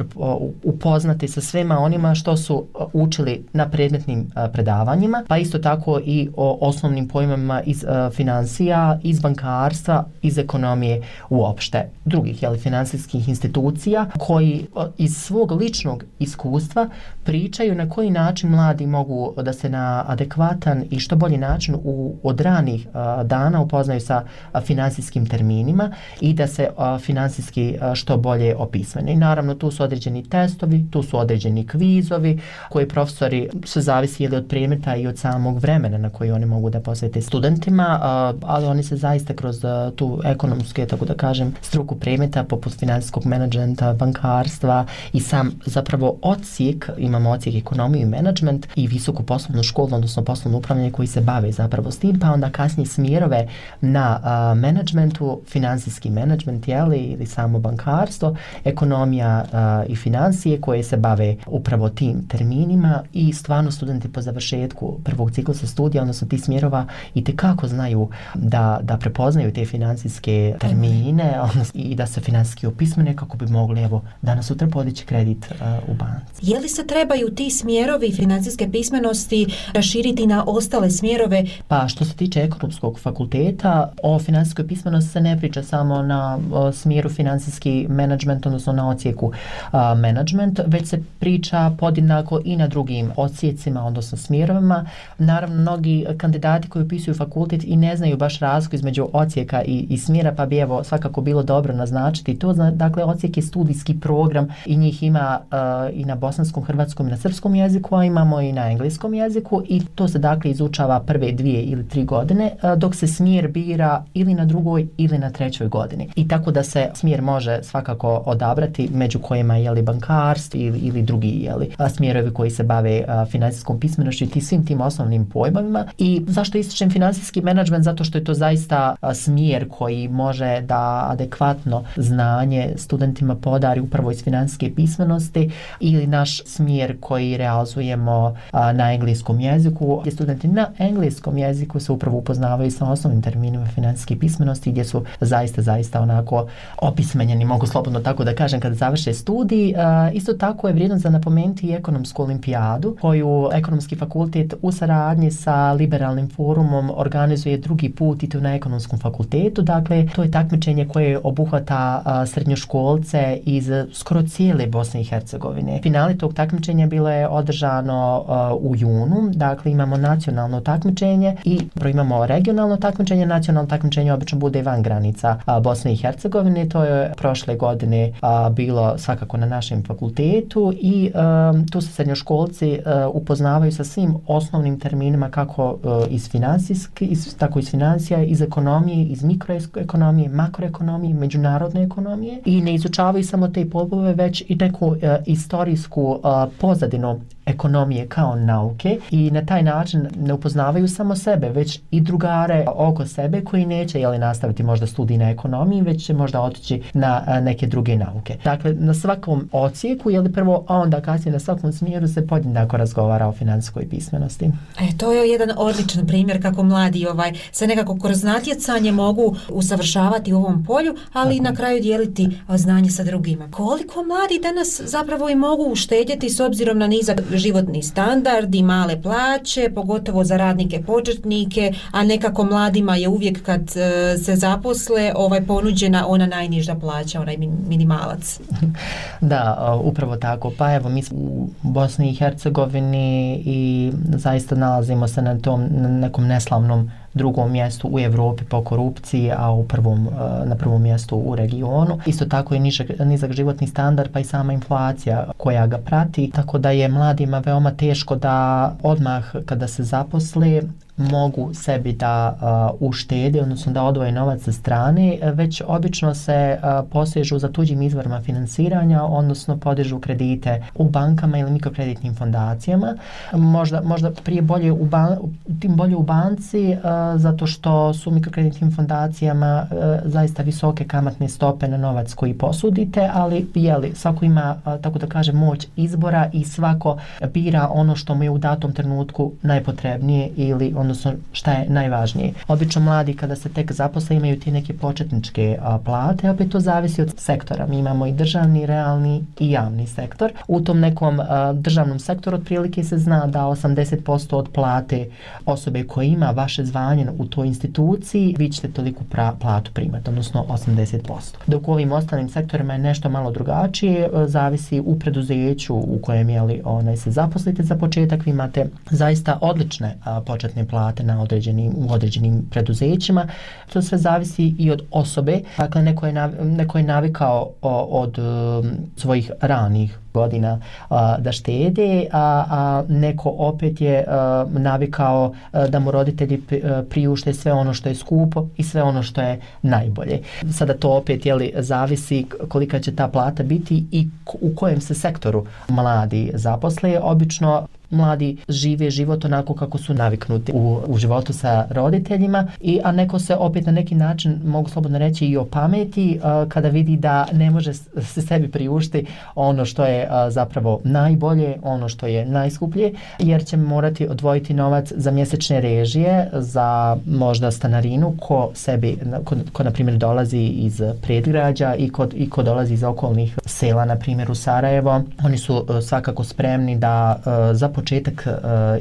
upoznati sa svema onima što su učili na predmetnim predavanjima, pa isto tako i o osnovnim pojmama iz financija, iz bankarstva, iz ekonomije uopšte. Drugih jeli, finansijskih institucija koji iz svog ličnog iskustva pričaju na koji način mladi mogu da se na adekvatan i što bolji način u, od ranih dana upoznaju sa finansijskim terminima i da se a, finansijski a, što bolje opismene. I naravno tu su određeni testovi, tu su određeni kvizovi koji profesori su zavisi ili od predmeta i od samog vremena na koji oni mogu da posvete studentima, a, ali oni se zaista kroz a, tu ekonomske, tako da kažem, struku predmeta poput finansijskog menadžmenta, bankarstva i sam zapravo ocijek, imamo ocijek ekonomiju i menadžment i visoku poslovnu školu, odnosno poslovno upravljanje koji se bave zapravo s tim, pa onda kasnije smjerove na a, menadžmentu, finansijski menadžment, jeli, ili samo bankarstvo, ekonomija a, i financije koje se bave upravo tim terminima i stvarno studenti po završetku prvog ciklusa studija, odnosno ti smjerova i te kako znaju da, da prepoznaju te finansijske termine odnosno, i da se finansijski opismene kako bi mogli evo danas sutra podići kredit uh, u banci. Je li se trebaju ti smjerovi financijske pismenosti raširiti na ostale smjerove? Pa što se tiče ekonomskog fakulteta, o finansijskoj pismenosti se ne priča samo na o, smjeru finansijski menadžment, odnosno na ocijeku a, menadžment, već se priča podjednako i na drugim ocijecima, odnosno smjerovima. Naravno, mnogi kandidati koji upisuju fakultet i ne znaju baš razliku između ocijeka i, i smjera, pa bi evo svakako bilo dobro naznačiti to. Dakle, ocijek je studijski program i njih ima uh, i na bosanskom, hrvatskom i na srpskom jeziku, a imamo i na engleskom jeziku i to se dakle izučava prve dvije ili tri godine, uh, dok se smjer bira ili na drugoj ili na trećoj godini. I tako da se smjer može svakako odabrati među kojima je li bankarstvo ili, ili drugi je li smjerovi koji se bave finansijskom pismenošću i svim tim osnovnim pojmovima. I zašto ističem finansijski menadžment? Zato što je to zaista smjer koji može da adekvatno znanje studentima podari upravo iz finansijske pismenosti ili naš smjer koji realizujemo a, na engleskom jeziku gdje studenti na engleskom jeziku se upravo upoznavaju sa osnovnim terminima finansijske pismenosti gdje su zaista, zaista ono onako opismenjeni, mogu slobodno tako da kažem kada završe studij. E, isto tako je vrijedno za napomenuti i ekonomsku olimpijadu koju ekonomski fakultet u saradnji sa liberalnim forumom organizuje drugi put i to na ekonomskom fakultetu. Dakle, to je takmičenje koje obuhvata e, srednjoškolce iz skoro cijele Bosne i Hercegovine. Finale tog takmičenja bilo je održano uh, u junu, dakle imamo nacionalno takmičenje i imamo regionalno takmičenje, nacionalno takmičenje obično bude van granica uh, Bosne i Hercegovine, to je prošle godine a, bilo svakako na našem fakultetu i a, tu se srednjoškolci a, upoznavaju sa svim osnovnim terminima kako a, iz finansijske, iz, tako iz financija, iz ekonomije, iz mikroekonomije, makroekonomije, međunarodne ekonomije i ne izučavaju samo te pobove, već i neku a, istorijsku a, pozadinu ekonomije kao nauke i na taj način ne upoznavaju samo sebe, već i drugare oko sebe koji neće jeli, nastaviti možda studij na ekonomiji, već će možda otići na a, neke druge nauke. Dakle, na svakom ocijeku, jeli prvo, a onda kasnije na svakom smjeru se podjednako razgovara o financijskoj pismenosti. E, to je jedan odličan primjer kako mladi ovaj se nekako kroz natjecanje mogu usavršavati u ovom polju, ali i na kraju dijeliti znanje sa drugima. Koliko mladi danas zapravo i mogu uštedjeti s obzirom na nizak životni standard i male plaće, pogotovo za radnike početnike, a nekako mladima je uvijek kad e, se zaposle ovaj ponuđena ona najniža plaća, onaj minimalac. Da, upravo tako. Pa evo, mi smo u Bosni i Hercegovini i zaista nalazimo se na tom na nekom neslavnom drugom mjestu u Evropi po korupciji, a u prvom, na prvom mjestu u regionu. Isto tako je nižak, nizak životni standard, pa i sama inflacija koja ga prati, tako da je mladima veoma teško da odmah kada se zaposle mogu sebi da uh, uštede, odnosno da odvoje novac sa strane, već obično se uh, posežu za tuđim izvorima finansiranja, odnosno podižu kredite u bankama ili mikrokreditnim fondacijama. Možda, možda prije bolje u, ban, tim bolje u banci, uh, zato što su mikrokreditnim fondacijama uh, zaista visoke kamatne stope na novac koji posudite, ali jeli, svako ima, uh, tako da kažem, moć izbora i svako bira ono što mu je u datom trenutku najpotrebnije ili ono odnosno šta je najvažnije. Obično mladi kada se tek zaposle imaju ti neke početničke a, plate, opet to zavisi od sektora. Mi imamo i državni, realni i javni sektor. U tom nekom a, državnom sektoru otprilike se zna da 80% od plate osobe koja ima vaše zvanje u toj instituciji, vi ćete toliko pra, platu primati, odnosno 80%. Dok u ovim ostalim sektorima je nešto malo drugačije, a, zavisi u preduzeću u kojem jeli, onaj se zaposlite za početak, vi imate zaista odlične a, početne plate na određenim, u određenim preduzećima. To sve zavisi i od osobe. Dakle, neko je, nav, neko je navikao o, od um, svojih ranih godina a, da štede, a, a neko opet je a, navikao a, da mu roditelji priušte sve ono što je skupo i sve ono što je najbolje. Sada to opet jeli, zavisi kolika će ta plata biti i u kojem se sektoru mladi zaposle. Obično mladi žive život onako kako su naviknuti u, u životu sa roditeljima i a neko se opet na neki način mogu slobodno reći i o pameti uh, kada vidi da ne može se sebi priušti ono što je uh, zapravo najbolje, ono što je najskuplje jer će morati odvojiti novac za mjesečne režije, za možda stanarinu ko sebi ko, ko na primjer dolazi iz predgrađa i ko, i ko dolazi iz okolnih sela na primjer u Sarajevo. Oni su uh, svakako spremni da e, uh, za početak uh,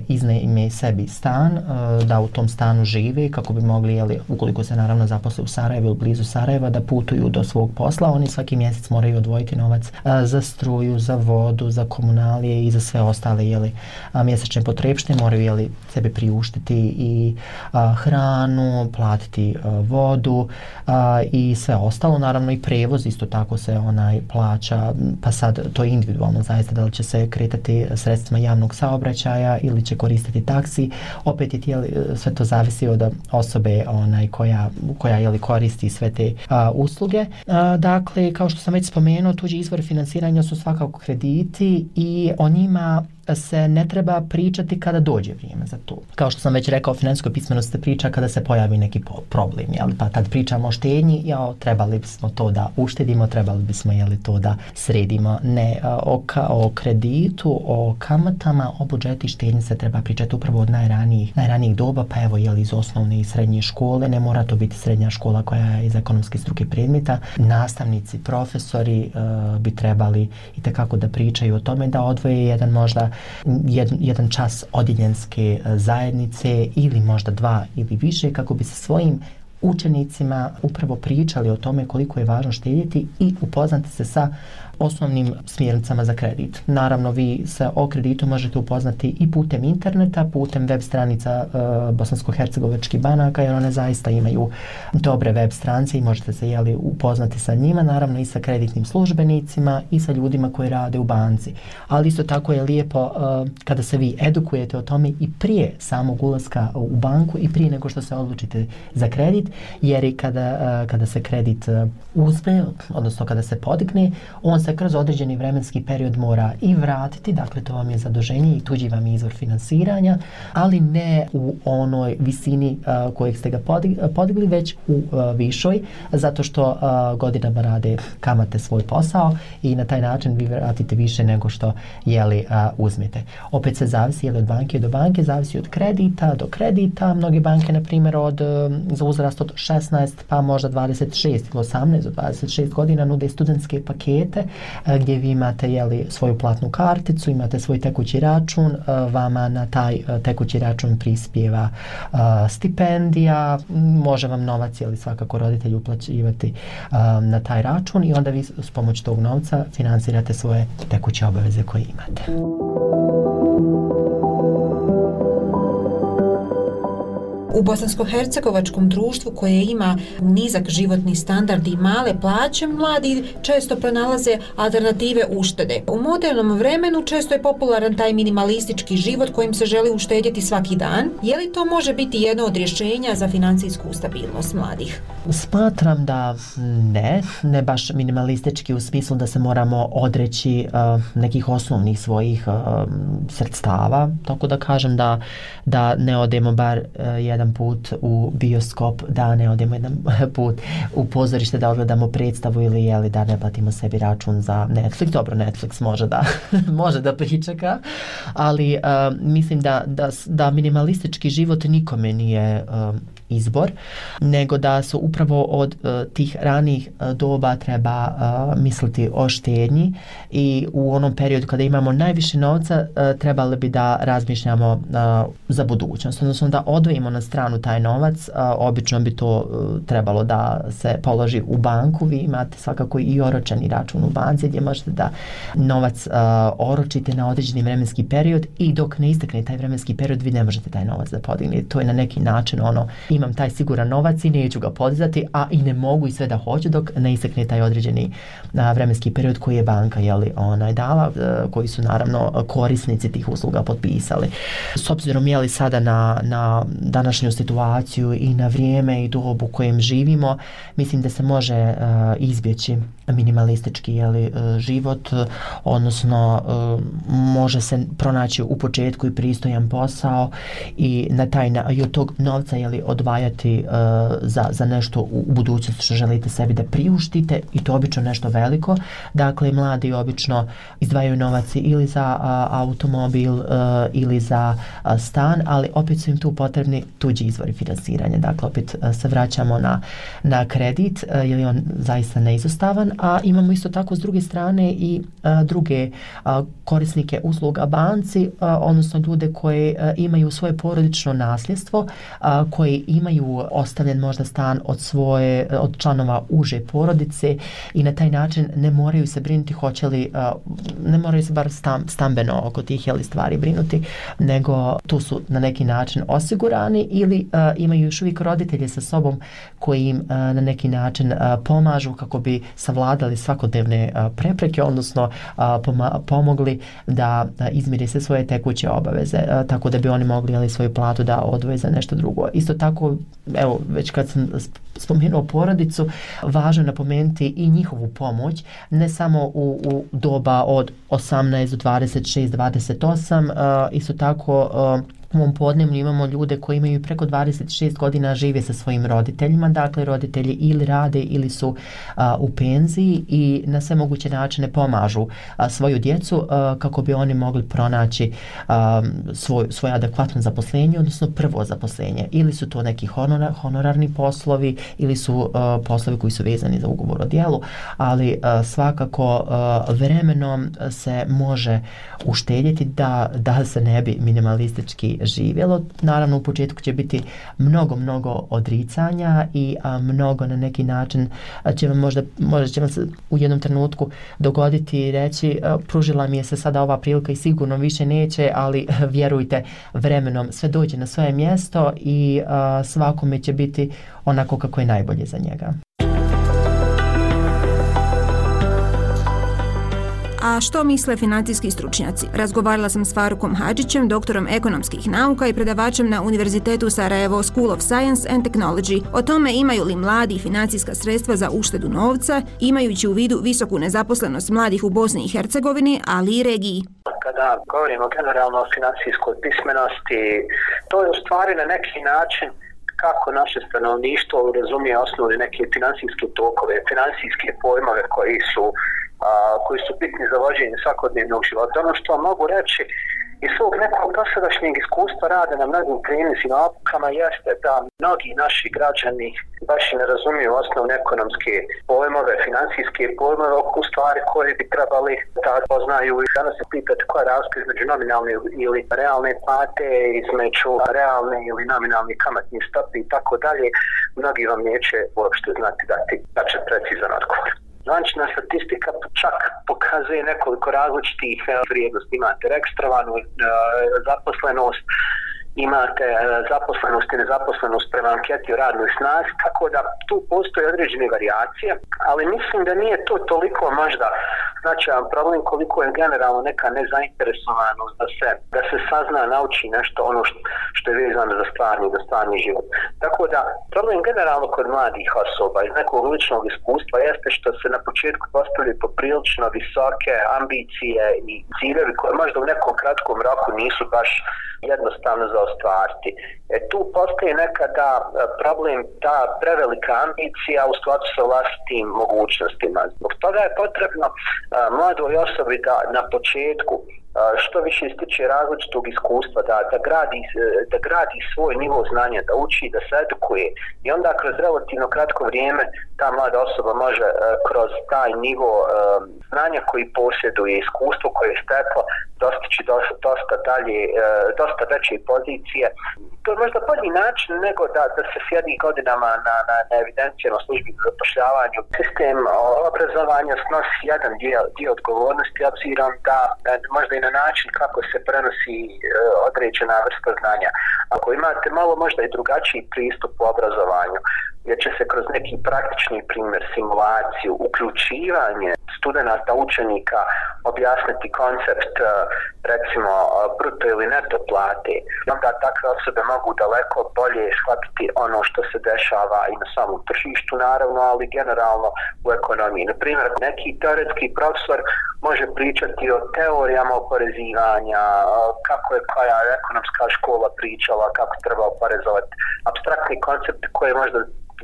iznajme sebi stan, uh, da u tom stanu žive kako bi mogli, jeli, ukoliko se naravno zaposle u Sarajevu ili blizu Sarajeva, da putuju do svog posla. Oni svaki mjesec moraju odvojiti novac uh, za struju, za vodu, za komunalije i za sve ostale jeli, uh, mjesečne potrebšte. Moraju jeli, sebe priuštiti i uh, hranu, platiti uh, vodu uh, i sve ostalo. Naravno i prevoz isto tako se onaj plaća, pa sad to je individualno zaista da li će se kretati sredstvima javnog saobraćaja saobraćaja ili će koristiti taksi. Opet je tijeli, e, sve to zavisi od osobe onaj koja, koja je li koristi sve te a, usluge. A, dakle, kao što sam već spomenuo, tuđi izvor finansiranja su svakako krediti i o njima se ne treba pričati kada dođe vrijeme za to. Kao što sam već rekao, finansijskoj pismenosti se priča kada se pojavi neki problem, jel? pa tad pričamo o štenji, jao, trebali bismo to da uštedimo, trebali bismo jeli, to da sredimo. Ne, o, ka, o kreditu, o kamatama, o budžeti i štenji se treba pričati upravo od najranijih, najranijih doba, pa evo jeli, iz osnovne i srednje škole, ne mora to biti srednja škola koja je iz ekonomske struke predmeta, nastavnici, profesori uh, bi trebali i tekako da pričaju o tome da odvoje jedan možda jed, jedan čas odjeljenske e, zajednice ili možda dva ili više kako bi se svojim učenicima upravo pričali o tome koliko je važno štedjeti i upoznati se sa osnovnim smjernicama za kredit. Naravno, vi se o kreditu možete upoznati i putem interneta, putem web stranica e, Bosansko-Hercegovački banaka, jer one zaista imaju dobre web stranice i možete se jeli, upoznati sa njima, naravno i sa kreditnim službenicima i sa ljudima koji rade u banci. Ali isto tako je lijepo e, kada se vi edukujete o tome i prije samog ulaska u banku i prije nego što se odlučite za kredit, jer i kada, e, kada se kredit e, uzme, odnosno kada se podigne, on se kroz određeni vremenski period mora i vratiti, dakle to vam je zaduženje i tuđi vam je izvor finansiranja, ali ne u onoj visini uh, kojeg ste ga podigli, već u uh, višoj, zato što uh, godinama rade kamate svoj posao i na taj način vi vratite više nego što jeli uh, uzmete. Opet se zavisi jeli od banke do banke, zavisi od kredita do kredita. Mnoge banke, na primjer, od, za uzrast od 16 pa možda 26 ili 18 do 26 godina nude studentske pakete E, gdje vi imate jeli, svoju platnu karticu, imate svoj tekući račun, e, vama na taj e, tekući račun prispjeva stipendija, može vam novac jeli, svakako roditelj uplaćivati na taj račun i onda vi s pomoć tog novca financirate svoje tekuće obaveze koje imate. U bosansko-hercegovačkom društvu koje ima nizak životni standard i male plaće, mladi često pronalaze alternative uštede. U modernom vremenu često je popularan taj minimalistički život kojim se želi uštedjeti svaki dan. Je li to može biti jedno od rješenja za financijsku stabilnost mladih? Smatram da ne, ne baš minimalistički u smislu da se moramo odreći uh, nekih osnovnih svojih uh, sredstava, tako da kažem da, da ne odemo bar uh, jedan put u bioskop, da ne odemo jedan put u pozorište da odgledamo predstavu ili jeli da ne platimo sebi račun za Netflix. Dobro, Netflix može da može da pričeka, ali uh, mislim da, da, da minimalistički život nikome nije uh, izbor, nego da su upravo od e, tih ranih e, doba treba e, misliti o štednji i u onom periodu kada imamo najviše novca e, trebali bi da razmišljamo e, za budućnost, odnosno da odvojimo na stranu taj novac, e, obično bi to e, trebalo da se položi u banku, vi imate svakako i oročeni račun u banci gdje možete da novac e, oročite na određeni vremenski period i dok ne istekne taj vremenski period vi ne možete taj novac da podignete. To je na neki način ono imam taj siguran novac i neću ga podizati, a i ne mogu i sve da hoću dok ne isekne taj određeni a, vremenski period koji je banka jeli, onaj, dala, a, koji su naravno korisnici tih usluga potpisali. S obzirom jeli sada na, na današnju situaciju i na vrijeme i dobu u kojem živimo, mislim da se može a, izbjeći minimalistički jeli, e, život, odnosno e, može se pronaći u početku i pristojan posao i na taj na, i od tog novca jeli, odvajati e, za, za nešto u, u budućnosti što želite sebi da priuštite i to obično nešto veliko. Dakle, mladi obično izdvajaju novac ili za a, automobil a, ili za a, stan, ali opet su im tu potrebni tuđi izvori finansiranja. Dakle, opet a, se vraćamo na, na kredit, uh, jer je on zaista neizostavan, a imamo isto tako s druge strane i a, druge a, korisnike usluga banci, a, odnosno ljude koje a, imaju svoje porodično nasljedstvo, a, koji imaju ostavljen možda stan od svoje od članova uže porodice i na taj način ne moraju se brinuti hoće li ne moraju se bar stam, stambeno oko tih jeli stvari brinuti nego tu su na neki način osigurani ili a, imaju još uvijek roditelje sa sobom koji im a, na neki način a, pomažu kako bi savladali svakodnevne prepreke odnosno pomogli da uh, izmire se svoje tekuće obaveze tako da bi oni mogli ali svoju platu da odvoje za nešto drugo. Isto tako evo, već kad sam spomenuo porodicu, važno je napomenuti i njihovu pomoć, ne samo u, u doba od 18 do 26, 28, uh, isto tako uh, u mom podnevnju imamo ljude koji imaju preko 26 godina žive sa svojim roditeljima, dakle roditelji ili rade ili su a, u penziji i na sve moguće načine pomažu a, svoju djecu a, kako bi oni mogli pronaći a, svoj, svoje adekvatno zaposlenje, odnosno prvo zaposlenje. Ili su to neki honor, honorarni poslovi ili su a, poslovi koji su vezani za ugovor o dijelu, ali a, svakako a, vremenom se može uštedjeti da, da se ne bi minimalistički živjelo. Naravno u početku će biti mnogo, mnogo odricanja i a, mnogo na neki način a, će vam možda, možda će vam se u jednom trenutku dogoditi i reći a, pružila mi je se sada ova prilika i sigurno više neće, ali vjerujte vremenom sve dođe na svoje mjesto i a, svakome će biti onako kako je najbolje za njega. A što misle financijski stručnjaci? Razgovarala sam s Farukom Hadžićem, doktorom ekonomskih nauka i predavačem na Univerzitetu Sarajevo School of Science and Technology o tome imaju li mladi financijska sredstva za uštedu novca, imajući u vidu visoku nezaposlenost mladih u Bosni i Hercegovini, ali i regiji. Kada govorimo generalno o financijskoj pismenosti, to je u stvari na neki način kako naše stanovništvo razumije osnovne neke financijske tokove, financijske pojmove koji su a, koji su bitni za vođenje svakodnevnog života. Ono što mogu reći iz svog nekog dosadašnjeg iskustva rade na mnogim klinicima opukama jeste da mnogi naši građani baš ne razumiju osnovne ekonomske pojmove, financijske pojmove oko stvari koje bi trebali da poznaju i danas se pitati koja je razlika između nominalne ili realne plate, između realne ili nominalne kamatne stope i tako dalje. Mnogi vam neće uopšte znati dati tačan precizan odgovor. Zvančna statistika čak pokazuje nekoliko različitih vrijednosti. Imate rekstrovanu e, zaposlenost, imate e, zaposlenost i nezaposlenost prema anketi o radnoj snazi, tako da tu postoje određene variacije, ali mislim da nije to toliko možda značajan problem koliko je generalno neka nezainteresovanost da se, da se sazna, nauči nešto ono što, što je vezano za stvarni, za stvarni život. Tako da problem generalno kod mladih osoba iz nekog ličnog iskustva jeste što se na početku postavljaju poprilično visoke ambicije i ciljevi koje možda u nekom kratkom roku nisu baš jednostavno za ostvariti. E, tu postoji nekada e, problem ta prevelika ambicija u skladu sa vlastitim mogućnostima. Zbog toga je potrebno a, mladoj osobi da na početku što više ističe različitog iskustva, da, da, gradi, e, da gradi svoj nivo znanja, da uči, da se edukuje i onda kroz relativno kratko vrijeme ta mlada osoba može e, kroz taj nivo e, znanja koji posjeduje, iskustvo koje je steklo, dostići dosta, dosta dalje, dosta veće pozicije. To je možda bolji način nego da, da se sjedi godinama na, na, na evidencijama službi za zapošljavanju. Sistem obrazovanja snosi jedan dio, dio odgovornosti, obzirom da, da možda i na na način kako se prenosi e, određena vrsta znanja. Ako imate malo možda i drugačiji pristup u obrazovanju, jer će se kroz neki praktični primjer, simulaciju, uključivanje studenta, učenika objasniti koncept e, recimo bruto ili neto plate, onda takve osobe mogu daleko bolje shvatiti ono što se dešava i na samom tržištu naravno, ali generalno u ekonomiji. Na primjer, neki teoretski profesor može pričati o teorijama o oporezivanja, kako je koja ekonomska škola pričala, kako treba oporezovati abstraktni koncept koje možda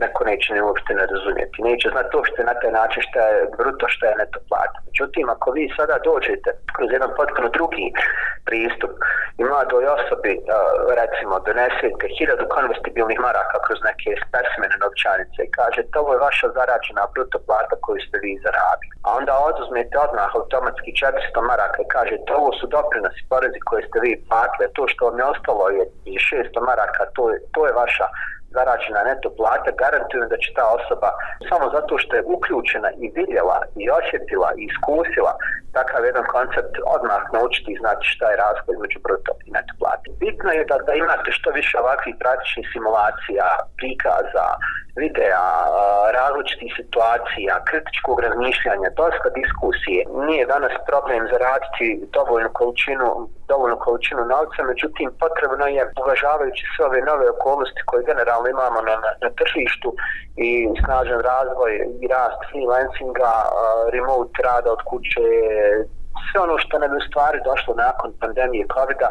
neko neće ne uopšte ne razumijeti. Neće znati uopšte na taj način što je bruto, što je neto plata. Međutim, ako vi sada dođete kroz jedan potpuno drugi pristup i mladoj osobi, recimo, donesete hiljadu konvestibilnih maraka kroz neke spesmene novčanice i kažete ovo je vaša zaračena bruto plata koju ste vi zaradili. A onda oduzmete odmah automatski 400 maraka i kažete ovo su doprinosi porezi koje ste vi platili, to što vam je ostalo je 600 maraka, to je, to je vaša zarađena neto plata, garantujem da će ta osoba samo zato što je uključena i vidjela i osjetila i iskusila takav jedan koncept odmah naučiti i znati šta je razlika između bruto i neto plate. Bitno je da, da imate što više ovakvih praktičnih simulacija, prikaza, videa, različitih situacija, kritičkog razmišljanja, dosta diskusije. Nije danas problem zaraditi dovoljnu količinu, dovoljnu količinu novca, međutim potrebno je uvažavajući sve ove nove okolnosti koje generalno imamo na, na, na tržištu i snažan razvoj i rast freelancinga, remote rada od kuće, sve ono što nam je u stvari došlo nakon pandemije COVID-a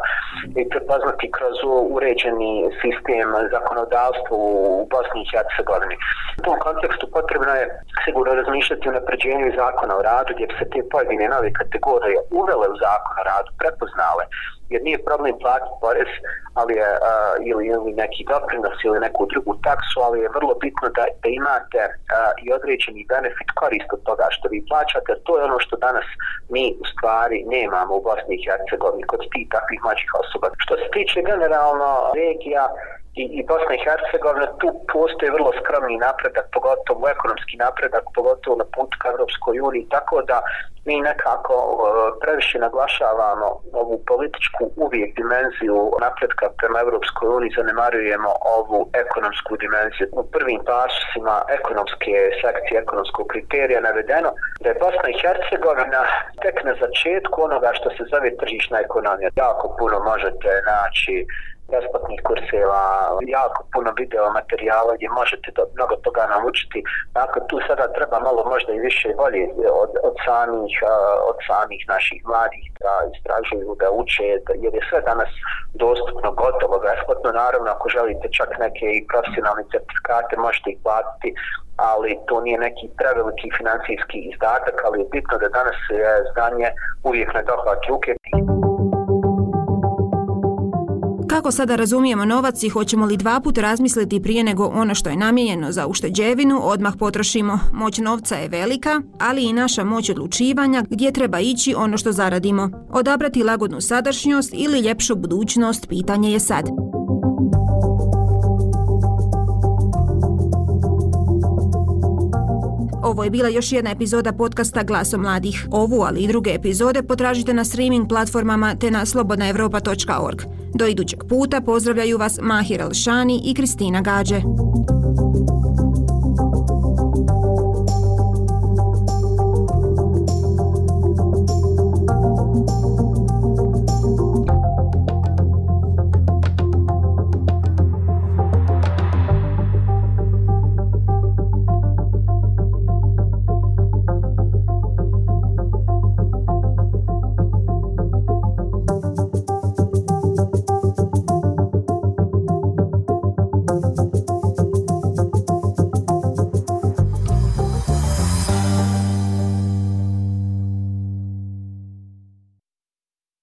i prepoznati kroz uređeni sistem zakonodavstva u Bosni i Hercegovini. U tom kontekstu potrebno je sigurno razmišljati o napređenju zakona o radu gdje bi se te pojedine nove kategorije uvele u zakon o radu, prepoznale jer nije problem platiti porez ali je, uh, ili, ili neki doprinos ili neku drugu taksu, ali je vrlo bitno da, da imate uh, i određeni benefit korist od toga što vi plaćate, jer to je ono što danas mi u stvari nemamo u Bosni i Hercegovini kod tih takvih mlađih osoba. Što se tiče generalno regija, i, i Bosna i Hercegovina, tu postoje vrlo skromni napredak, pogotovo ekonomski napredak, pogotovo na putu ka Evropskoj uniji, tako da mi nekako uh, previše naglašavamo ovu političku uvijek dimenziju napredka prema Evropskoj uniji, zanemarujemo ovu ekonomsku dimenziju. U prvim pasima ekonomske sekcije, ekonomskog kriterija navedeno da je Bosna i Hercegovina tek na začetku onoga što se zove tržišna ekonomija. Jako puno možete naći besplatnih kurseva, jako puno video materijala gdje možete do, mnogo toga naučiti. Dakle, tu sada treba malo možda i više volje od, od, samih, od samih naših mladih da istražuju, da uče, da, jer je sve danas dostupno, gotovo, besplatno. Naravno, ako želite čak neke i profesionalne certifikate, možete ih platiti, ali to nije neki preveliki financijski izdatak, ali je bitno da danas je znanje uvijek na dohvat ruke. Kako sada razumijemo novac i hoćemo li dva put razmisliti prije nego ono što je namijenjeno za ušteđevinu, odmah potrošimo. Moć novca je velika, ali i naša moć odlučivanja gdje treba ići ono što zaradimo. Odabrati lagodnu sadašnjost ili ljepšu budućnost, pitanje je sad. Ovo je bila još jedna epizoda podcasta Glaso mladih. Ovu, ali i druge epizode potražite na streaming platformama te na slobodnaevropa.org. Do idućeg puta pozdravljaju vas Mahir Alšani i Kristina Gađe.